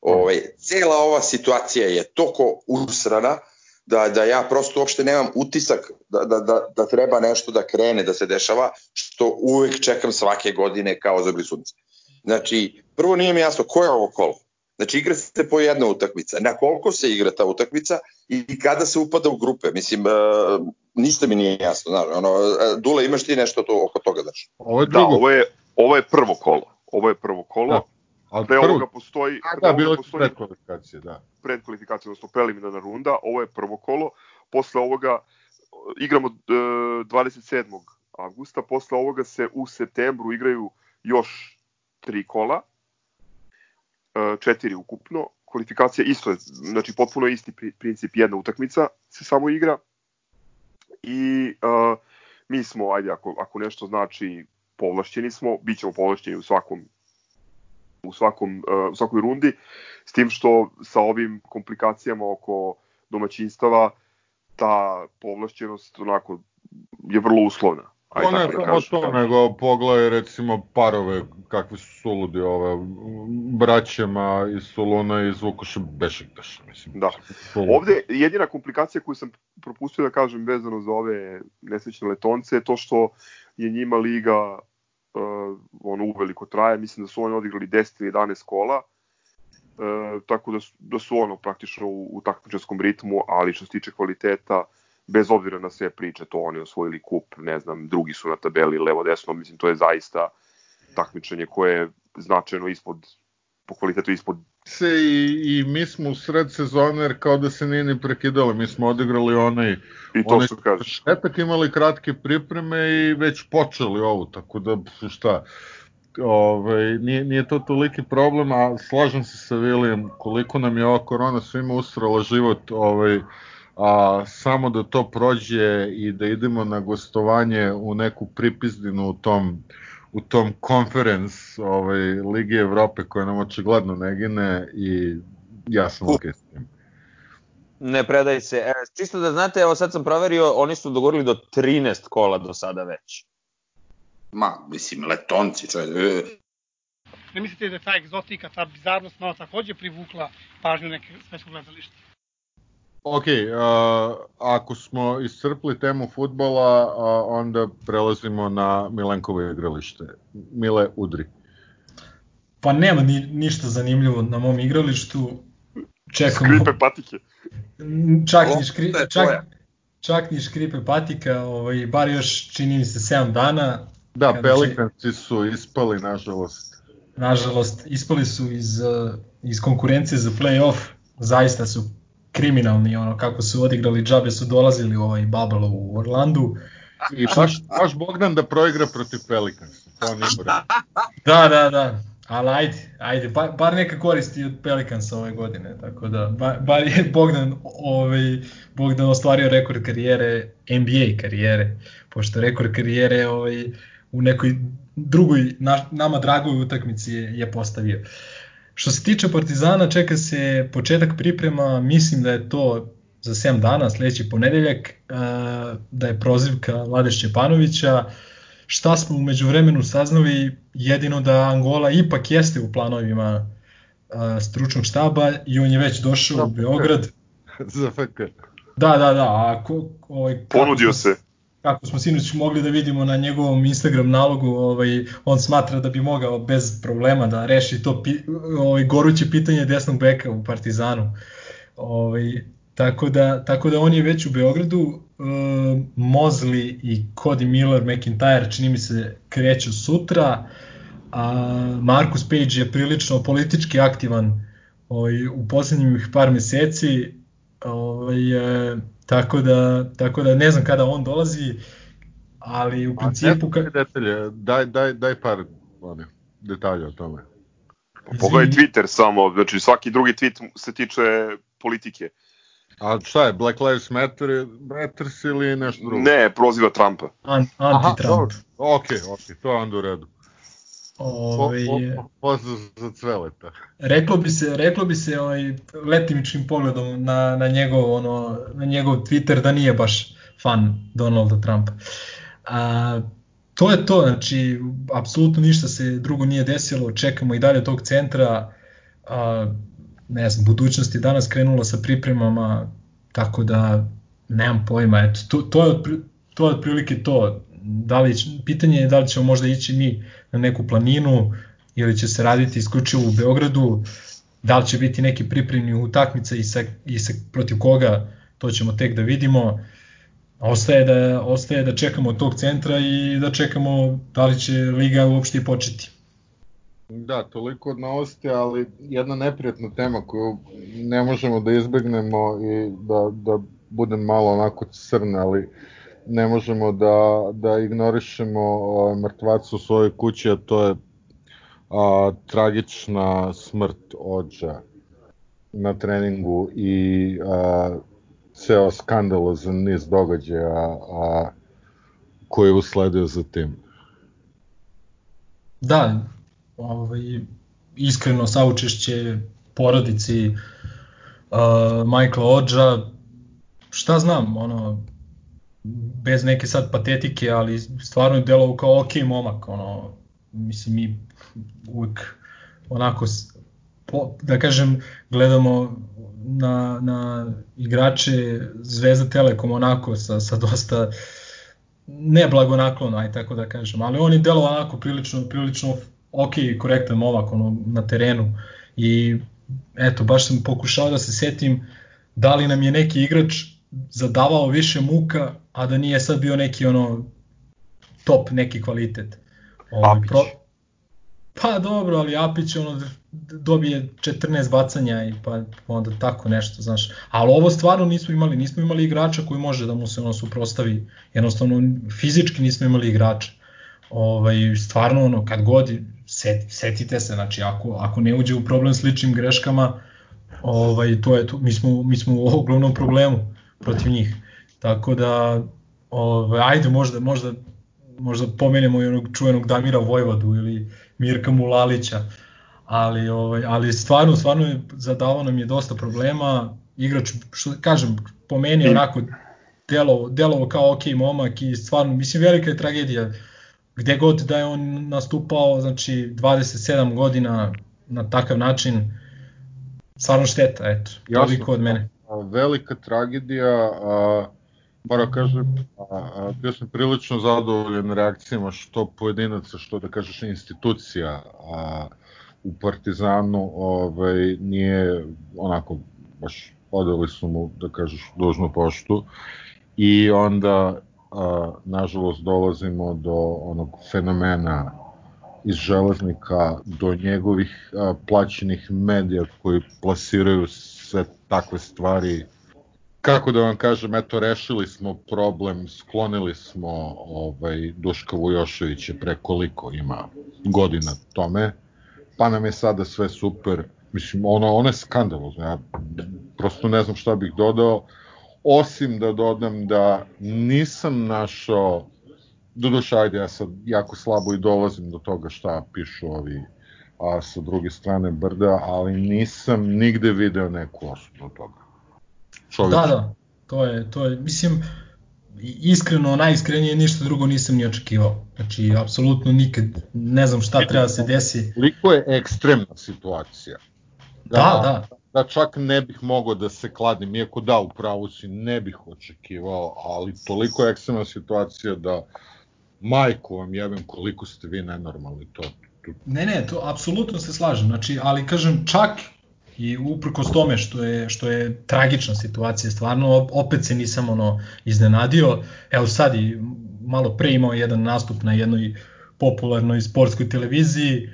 Ovaj cela ova situacija je toko usrana da da ja prosto uopšte nemam utisak da da da da treba nešto da krene da se dešava što uvek čekam svake godine kao za sunce. Znači, prvo nije mi jasno ko je ovo kolo Znači igra se po jedna utakmica. Na koliko se igra ta utakmica i kada se upada u grupe? Mislim, uh, ništa mi nije jasno. Znaš, ono, e, Dule, imaš ti nešto to, oko toga? Znaš? Ovo je da, drugo. Da, ovo je, ovo je prvo kolo. Ovo je prvo kolo. Da. Ali pre ovoga postoji... A, da, bilo je predkvalifikacije, da. Predkvalifikacije, odnosno preliminarna runda. Ovo je prvo kolo. Posle ovoga igramo uh, 27. avgusta. Posle ovoga se u septembru igraju još tri kola E, četiri ukupno. Kvalifikacija isto je, znači potpuno isti princip, jedna utakmica se samo igra. I uh, mi smo, ajde, ako, ako nešto znači povlašćeni smo, bit ćemo povlašćeni u svakom u svakom uh, u svakoj rundi s tim što sa ovim komplikacijama oko domaćinstava ta povlašćenost onako je vrlo uslovna. Ajde, ne samo to, nego pogledaj recimo parove kakvi su suludi ove braćema iz Soluna i iz Vukoša Bešiktaša. Mislim. Da. Ovde jedina komplikacija koju sam propustio da kažem vezano za ove nesrećne letonce je to što je njima liga uh, ono uveliko traje, mislim da su oni odigrali 10 ili 11 kola, uh, tako da su, da su ono praktično u, u takmičarskom ritmu, ali što se tiče kvaliteta, uh, bez obzira na sve priče, to oni osvojili kup, ne znam, drugi su na tabeli levo-desno, mislim, to je zaista takmičenje koje je značajno ispod, po kvalitetu ispod se i, i mi smo u sred sezone jer kao da se nije ni prekidalo. Mi smo odigrali onaj I to onaj šetak, imali kratke pripreme i već počeli ovu, tako da šta, ovaj, nije, nije to toliki problem, a slažem se sa Vilijem koliko nam je ova korona svima usrala život, ovaj, a samo da to prođe i da idemo na gostovanje u neku pripizdinu u tom u tom conference ovaj, Ligi Evrope koja nam očigledno ne gine i ja sam ok s tim. Ne predaj se. E, čisto da znate, evo sad sam proverio, oni su dogovorili do 13 kola do sada već. Ma, mislim, letonci, čovjek. Ne mislite da je ta egzotika, ta bizarnost malo takođe privukla pažnju neke svetskog gledališta? Ok, uh, ako smo iscrpli temu futbola, uh, onda prelazimo na Milenkovo igralište. Mile, udri. Pa nema ni, ništa zanimljivo na mom igralištu. Čekamo. Skripe patike. Čak O, ni, škri, čak, čak ni škripe patika, ovaj, bar još čini mi se 7 dana. Da, Pelikanci su ispali, nažalost. Nažalost, ispali su iz, uh, iz konkurencije za play-off, zaista su kriminalni, ono, kako su odigrali, džabe su dolazili u ovaj bubble u Orlandu. I baš, baš Bogdan da proigra protiv Pelikansa. To nije. Da, da, da. Ali ajde, ajde, bar, bar neka koristi od Pelikansa ove godine, tako da, bar, bar je Bogdan, ovaj, Bogdan ostvario rekord karijere, NBA karijere, pošto rekord karijere ovaj, u nekoj drugoj, na, nama dragoj utakmici je, je postavio. Što se tiče Partizana, čeka se početak priprema, mislim da je to za 7 dana, sledeći ponedeljak, uh, da je prozivka Vlade Šćepanovića, šta smo umeđu vremenu saznali, jedino da Angola ipak jeste u planovima uh, stručnog štaba i on je već došao u Beograd. Za FK. Da, da, da, a ko, ovaj, Ponudio se. Kako smo sinoć mogli da vidimo na njegovom Instagram nalogu, ovaj, on smatra da bi mogao bez problema da reši to pi, ovaj, goruće pitanje desnog beka u Partizanu. Ovaj, tako, da, tako da on je već u Beogradu, e, Mozli i Cody Miller, McIntyre čini mi se kreću sutra, a Marcus Page je prilično politički aktivan ovaj, u poslednjih par meseci, ovaj, e, tako, da, tako da ne znam kada on dolazi, ali u principu... ne znam detalje, daj, daj, daj par oni, detalja o tome. Pogledaj Izvini. Twitter samo, znači svaki drugi tweet se tiče politike. A šta je, Black Lives Matter, Matters ili nešto drugo? Ne, proziva Trumpa. An, anti-Trump. Ok, ok, to je onda u redu. Ovaj, po, pozdrav za cveleta. reklo bi se, reklo bi se ovaj letimičnim pogledom na, na njegov ono na njegov Twitter da nije baš fan Donalda Trumpa. A, to je to, znači apsolutno ništa se drugo nije desilo, čekamo i dalje tog centra. A, ne znam, budućnost je danas krenula sa pripremama, tako da nemam pojma, eto, to, to, je, to je otprilike to. Da li, pitanje je da li ćemo možda ići mi na neku planinu ili će se raditi isključivo u Beogradu, da li će biti neki pripremni utakmica i, sa, i sa, protiv koga, to ćemo tek da vidimo. Ostaje da, ostaje da čekamo od tog centra i da čekamo da li će Liga uopšte početi. Da, toliko od novosti, ali jedna neprijatna tema koju ne možemo da izbegnemo i da, da budem malo onako crn, ali ne možemo da, da ignorišemo mrtvaca u svojoj kući, a to je a, tragična smrt Ođa na treningu i a, ceo skandalozan niz događaja a, koji je usledio za tim. Da, ovaj, iskreno saučešće porodici uh, Michaela Odža, šta znam, ono, bez neke sad patetike, ali stvarno je delovao kao ok momak, ono, mislim mi uvek onako, po, da kažem, gledamo na, na igrače Zvezda Telekom onako sa, sa dosta ne blagonaklono, aj tako da kažem, ali on je delovao onako prilično, prilično ok, korektan momak ono, na terenu. I eto, baš sam pokušao da se setim da li nam je neki igrač zadavao više muka, a da nije sad bio neki ono top neki kvalitet. Ovaj, Papić. pro, Pa dobro, ali Apić ono dobije 14 bacanja i pa onda tako nešto, znaš. Ali ovo stvarno nismo imali, nismo imali igrača koji može da mu se ono suprostavi. Jednostavno fizički nismo imali igrača. Ovaj stvarno ono kad god set, setite se, znači ako ako ne uđe u problem s ličnim greškama, ovaj to je to, mi smo mi smo u ogromnom problemu protiv njih. Tako da ovaj ajde možda možda možda pomenemo i onog čuvenog Damira Vojvodu ili Mirka Mulalića, ali, ovaj, ali stvarno, stvarno je zadavao nam je dosta problema, igrač, što kažem, po meni onako delovo, delovo kao ok momak i stvarno, mislim, velika je tragedija. Gde god da je on nastupao, znači 27 godina na takav način, stvarno šteta, eto, toliko od mene. Velika tragedija, a, moram kažem, a, a, bio sam prilično zadovoljan reakcijama što pojedinaca, što da kažeš institucija a, u Partizanu ovaj, nije onako baš odali su mu, da kažeš, dužnu poštu. I onda a, nažalost dolazimo do onog fenomena iz železnika, do njegovih a, plaćenih medija koji plasiraju sve takve stvari kako da vam kažem, eto, rešili smo problem, sklonili smo ovaj, Duška Vujoševića pre koliko ima godina tome, pa nam je sada sve super, mislim, ono, ono je skandalozno, ja prosto ne znam šta bih dodao, osim da dodam da nisam našao, doduše, ajde, ja sad jako slabo i dolazim do toga šta pišu ovi a sa druge strane brda, ali nisam nigde video neku osudu toga čovjek. Da, da, to je, to je, mislim, iskreno, najiskrenije ništa drugo nisam ni očekivao. Znači, apsolutno nikad ne znam šta treba da se desi. Koliko je ekstremna situacija. Da, da, da. Da čak ne bih mogao da se kladim, iako da, u pravu si, ne bih očekivao, ali toliko je ekstremna situacija da majku vam jebem koliko ste vi nenormalni to. to. Ne, ne, to apsolutno se slažem, znači, ali kažem, čak i uprkos tome što je što je tragična situacija stvarno opet se nisam ono iznenadio. Evo sad i malo pre imao jedan nastup na jednoj popularnoj sportskoj televiziji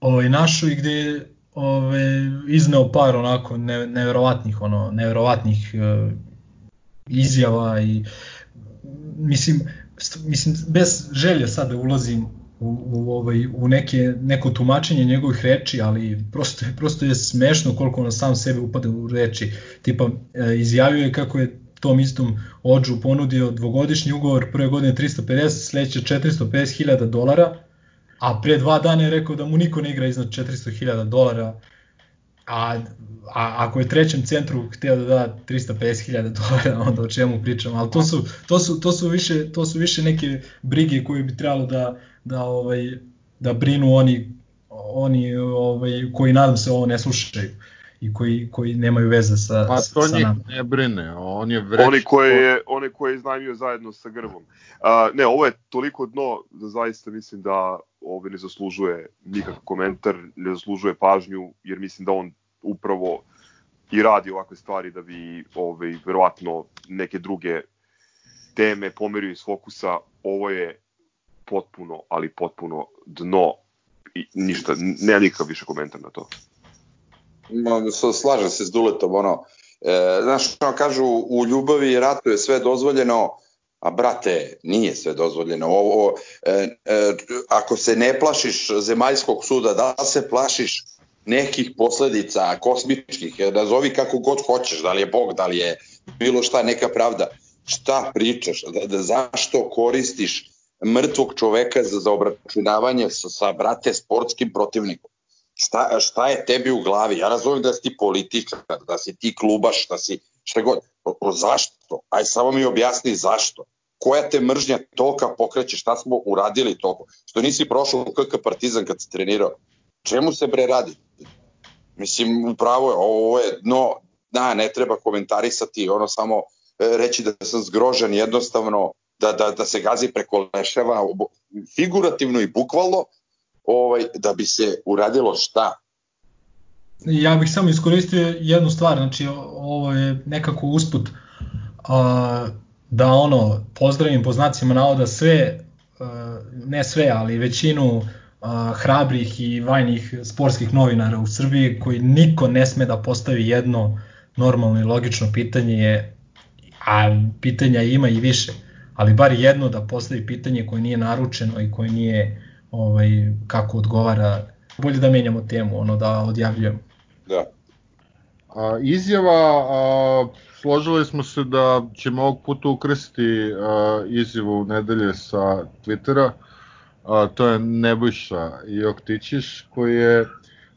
ovaj našoj gde ovaj izneo par onako ne, neverovatnih ono neverovatnih uh, izjava i mislim mislim bez želje sad da ulazim u, u, ovaj, u neke, neko tumačenje njegovih reči, ali prosto prosto je smešno koliko on sam sebe upada u reči. Tipa, e, izjavio je kako je tom istom Ođu ponudio dvogodišnji ugovor, prve godine 350, sledeće 450.000 dolara, a pre dva dana je rekao da mu niko ne igra iznad 400.000 dolara, a, a ako je trećem centru hteo da da 350.000 dolara, onda o čemu pričamo, ali to su, to su, to su, više, to su više neke brige koje bi trebalo da, da ovaj da brinu oni oni ovaj koji nadam se ovo ne slušaju i koji koji nemaju veze sa pa to sa njih nama. ne brine on je vreć oni koje je oni koje je iznajmio zajedno sa Grvom uh, ne ovo je toliko dno da zaista mislim da ovo ne zaslužuje nikakav komentar ne zaslužuje pažnju jer mislim da on upravo i radi ovakve stvari da bi ovaj verovatno neke druge teme pomerio iz fokusa ovo je potpuno, ali potpuno dno i ništa, nema nikakav više komentar na to. Ma, slažem se s Duletom, ono, e, znaš, ono kažu, u ljubavi i ratu je sve dozvoljeno, a brate, nije sve dozvoljeno. Ovo, e, e, ako se ne plašiš zemaljskog suda, da se plašiš nekih posledica kosmičkih, nazovi kako god hoćeš, da li je Bog, da li je bilo šta, neka pravda, šta pričaš, da, da zašto koristiš mrtvog čoveka za, za obračunavanje sa, sa brate sportskim protivnikom. Šta, šta je tebi u glavi? Ja razumem da si ti političar, da si ti klubaš, da si šta god. O, o, zašto? Aj samo mi objasni zašto. Koja te mržnja tolika pokreće, šta smo uradili toliko? Što nisi prošao u KK Partizan kad si trenirao? Čemu se bre radi? Mislim, upravo je, ovo je dno, da, ne treba komentarisati, ono samo e, reći da sam zgrožen jednostavno da, da, da se gazi preko leševa figurativno i bukvalno ovaj, da bi se uradilo šta? Ja bih samo iskoristio jednu stvar, znači ovo je nekako usput a, da ono pozdravim po znacima navoda sve, a, ne sve, ali većinu hrabrih i vajnih sportskih novinara u Srbiji koji niko ne sme da postavi jedno normalno i logično pitanje je, a pitanja ima i više, ali bar jedno da postavi pitanje koje nije naručeno i koje nije ovaj, kako odgovara. Bolje da menjamo temu, ono da odjavljujemo. Da. A, izjava, a, složili smo se da ćemo ovog puta ukrsti a, izjavu nedelje sa Twittera, a, to je Nebojša Joktićiš, koji je,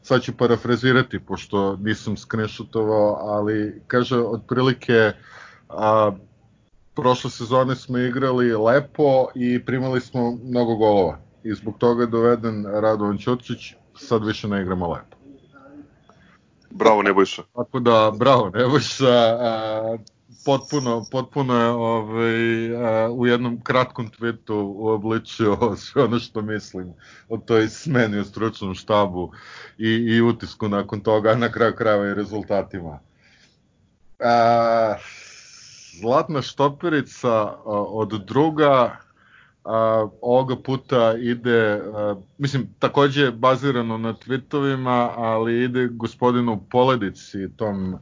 sad ću parafrazirati, pošto nisam screenshotovao, ali kaže, otprilike, a, prošle sezone smo igrali lepo i primali smo mnogo golova. I zbog toga je doveden Radovan Ćotčić, sad više ne igramo lepo. Bravo Nebojša. Tako da, bravo Nebojša, a, potpuno, potpuno je ovaj, a, u jednom kratkom tweetu uobličio sve ono što mislim o toj smeni u stručnom štabu i, i utisku nakon toga, a na kraju krajeva i rezultatima. A, Zlatna štoperica a, od druga a, ovoga puta ide, a, mislim, takođe bazirano na tweetovima, ali ide gospodinu Poledici, tom...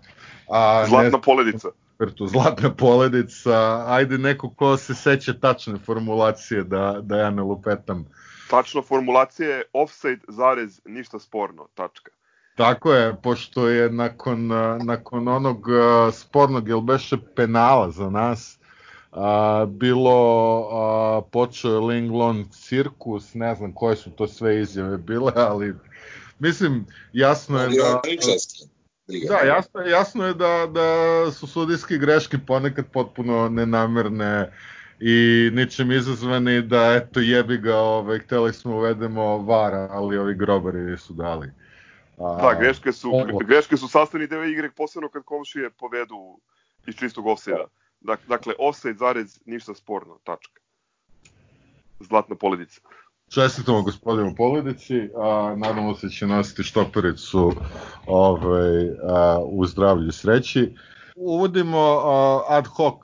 A, Zlatna ne, poledica. Ekspertu, Zlatna poledica, ajde neko ko se seća tačne formulacije da, da ja ne lupetam. Tačna formulacija je offside, zarez, ništa sporno, tačka. Tako je, pošto je nakon, nakon onog spornog, jel beše penala za nas, a, bilo a, počeo Linglon cirkus, ne znam koje su to sve izjave bile, ali mislim jasno je da Da, jasno, jasno je da, da su sudijske greške ponekad potpuno nenamerne i ničem izazvani da eto jebi ga, ovaj, hteli smo uvedemo vara, ali ovi grobari su dali. A, da, greške su, ovo. greške su sastavni deo igre, posebno kad komšije povedu iz čistog offside-a. Dakle, offside, zarez, ništa sporno, tačka. Zlatna poledica. Čestitamo gospodinu Poledici, a nadamo se da će nositi štopericu ovaj, a, u zdravlju i sreći. Uvodimo a, ad hoc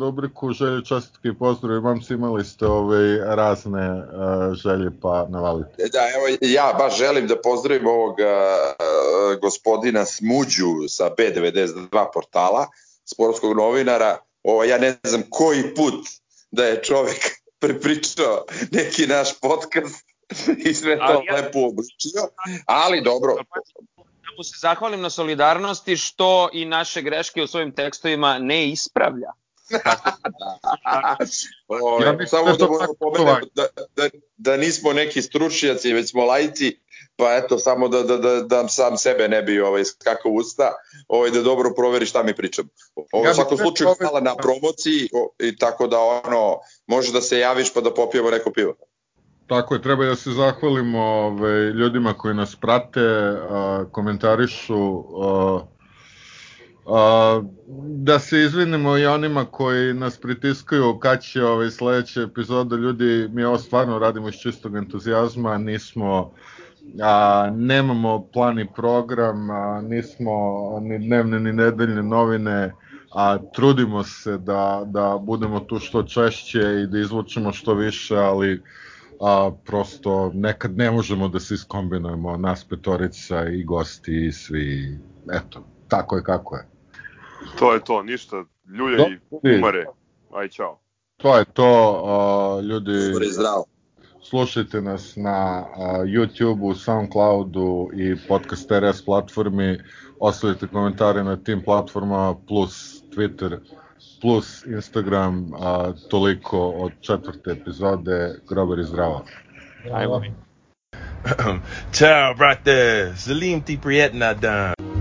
rubriku želje, čestitke i pozdrave. Se imali ste ovaj, razne a, želje, pa navalite. Da, evo, ja baš želim da pozdravim ovog gospodina Smuđu sa B92 portala, sportskog novinara, ovo, ja ne znam koji put da je čovek prepričao neki naš podcast i sve to ja, lepo obličio, ali dobro. Da mu se zahvalim na solidarnosti što i naše greške u svojim tekstovima ne ispravlja. o, ja samo da, da, da, da, da nismo neki stručnjaci, već smo lajci, pa eto, samo da, da, da, da sam sebe ne bi ovaj, skakao usta, ovaj, da dobro proveri šta mi pričam. Ovo, ja u svakom slučaju hvala na promociji o, i tako da ono, može da se javiš pa da popijemo neko pivo. Tako je, treba da se zahvalimo ovaj, ljudima koji nas prate, a, komentarišu, a, a, da se izvinimo i onima koji nas pritiskaju kad će ovaj, sledeća epizoda, ljudi, mi ovo stvarno radimo iz čistog entuzijazma, nismo a, nemamo plan i program, a, nismo ni dnevne ni nedeljne novine, a trudimo se da, da budemo tu što češće i da izvučemo što više, ali a, prosto nekad ne možemo da se iskombinujemo, nas petorica i gosti i svi, eto, tako je kako je. To je to, ništa, ljulje i umare, aj čao. To je to, a, ljudi... Umare zdravo. Slušajte nas na YouTube-u, Soundcloudu i Podcast RS platformi. Ostavite komentare na tim platformama plus Twitter plus Instagram. A, toliko od četvrte epizode. Grobar i zdravo. Ajmo. Ciao, brate. Salim ti prijetna dan.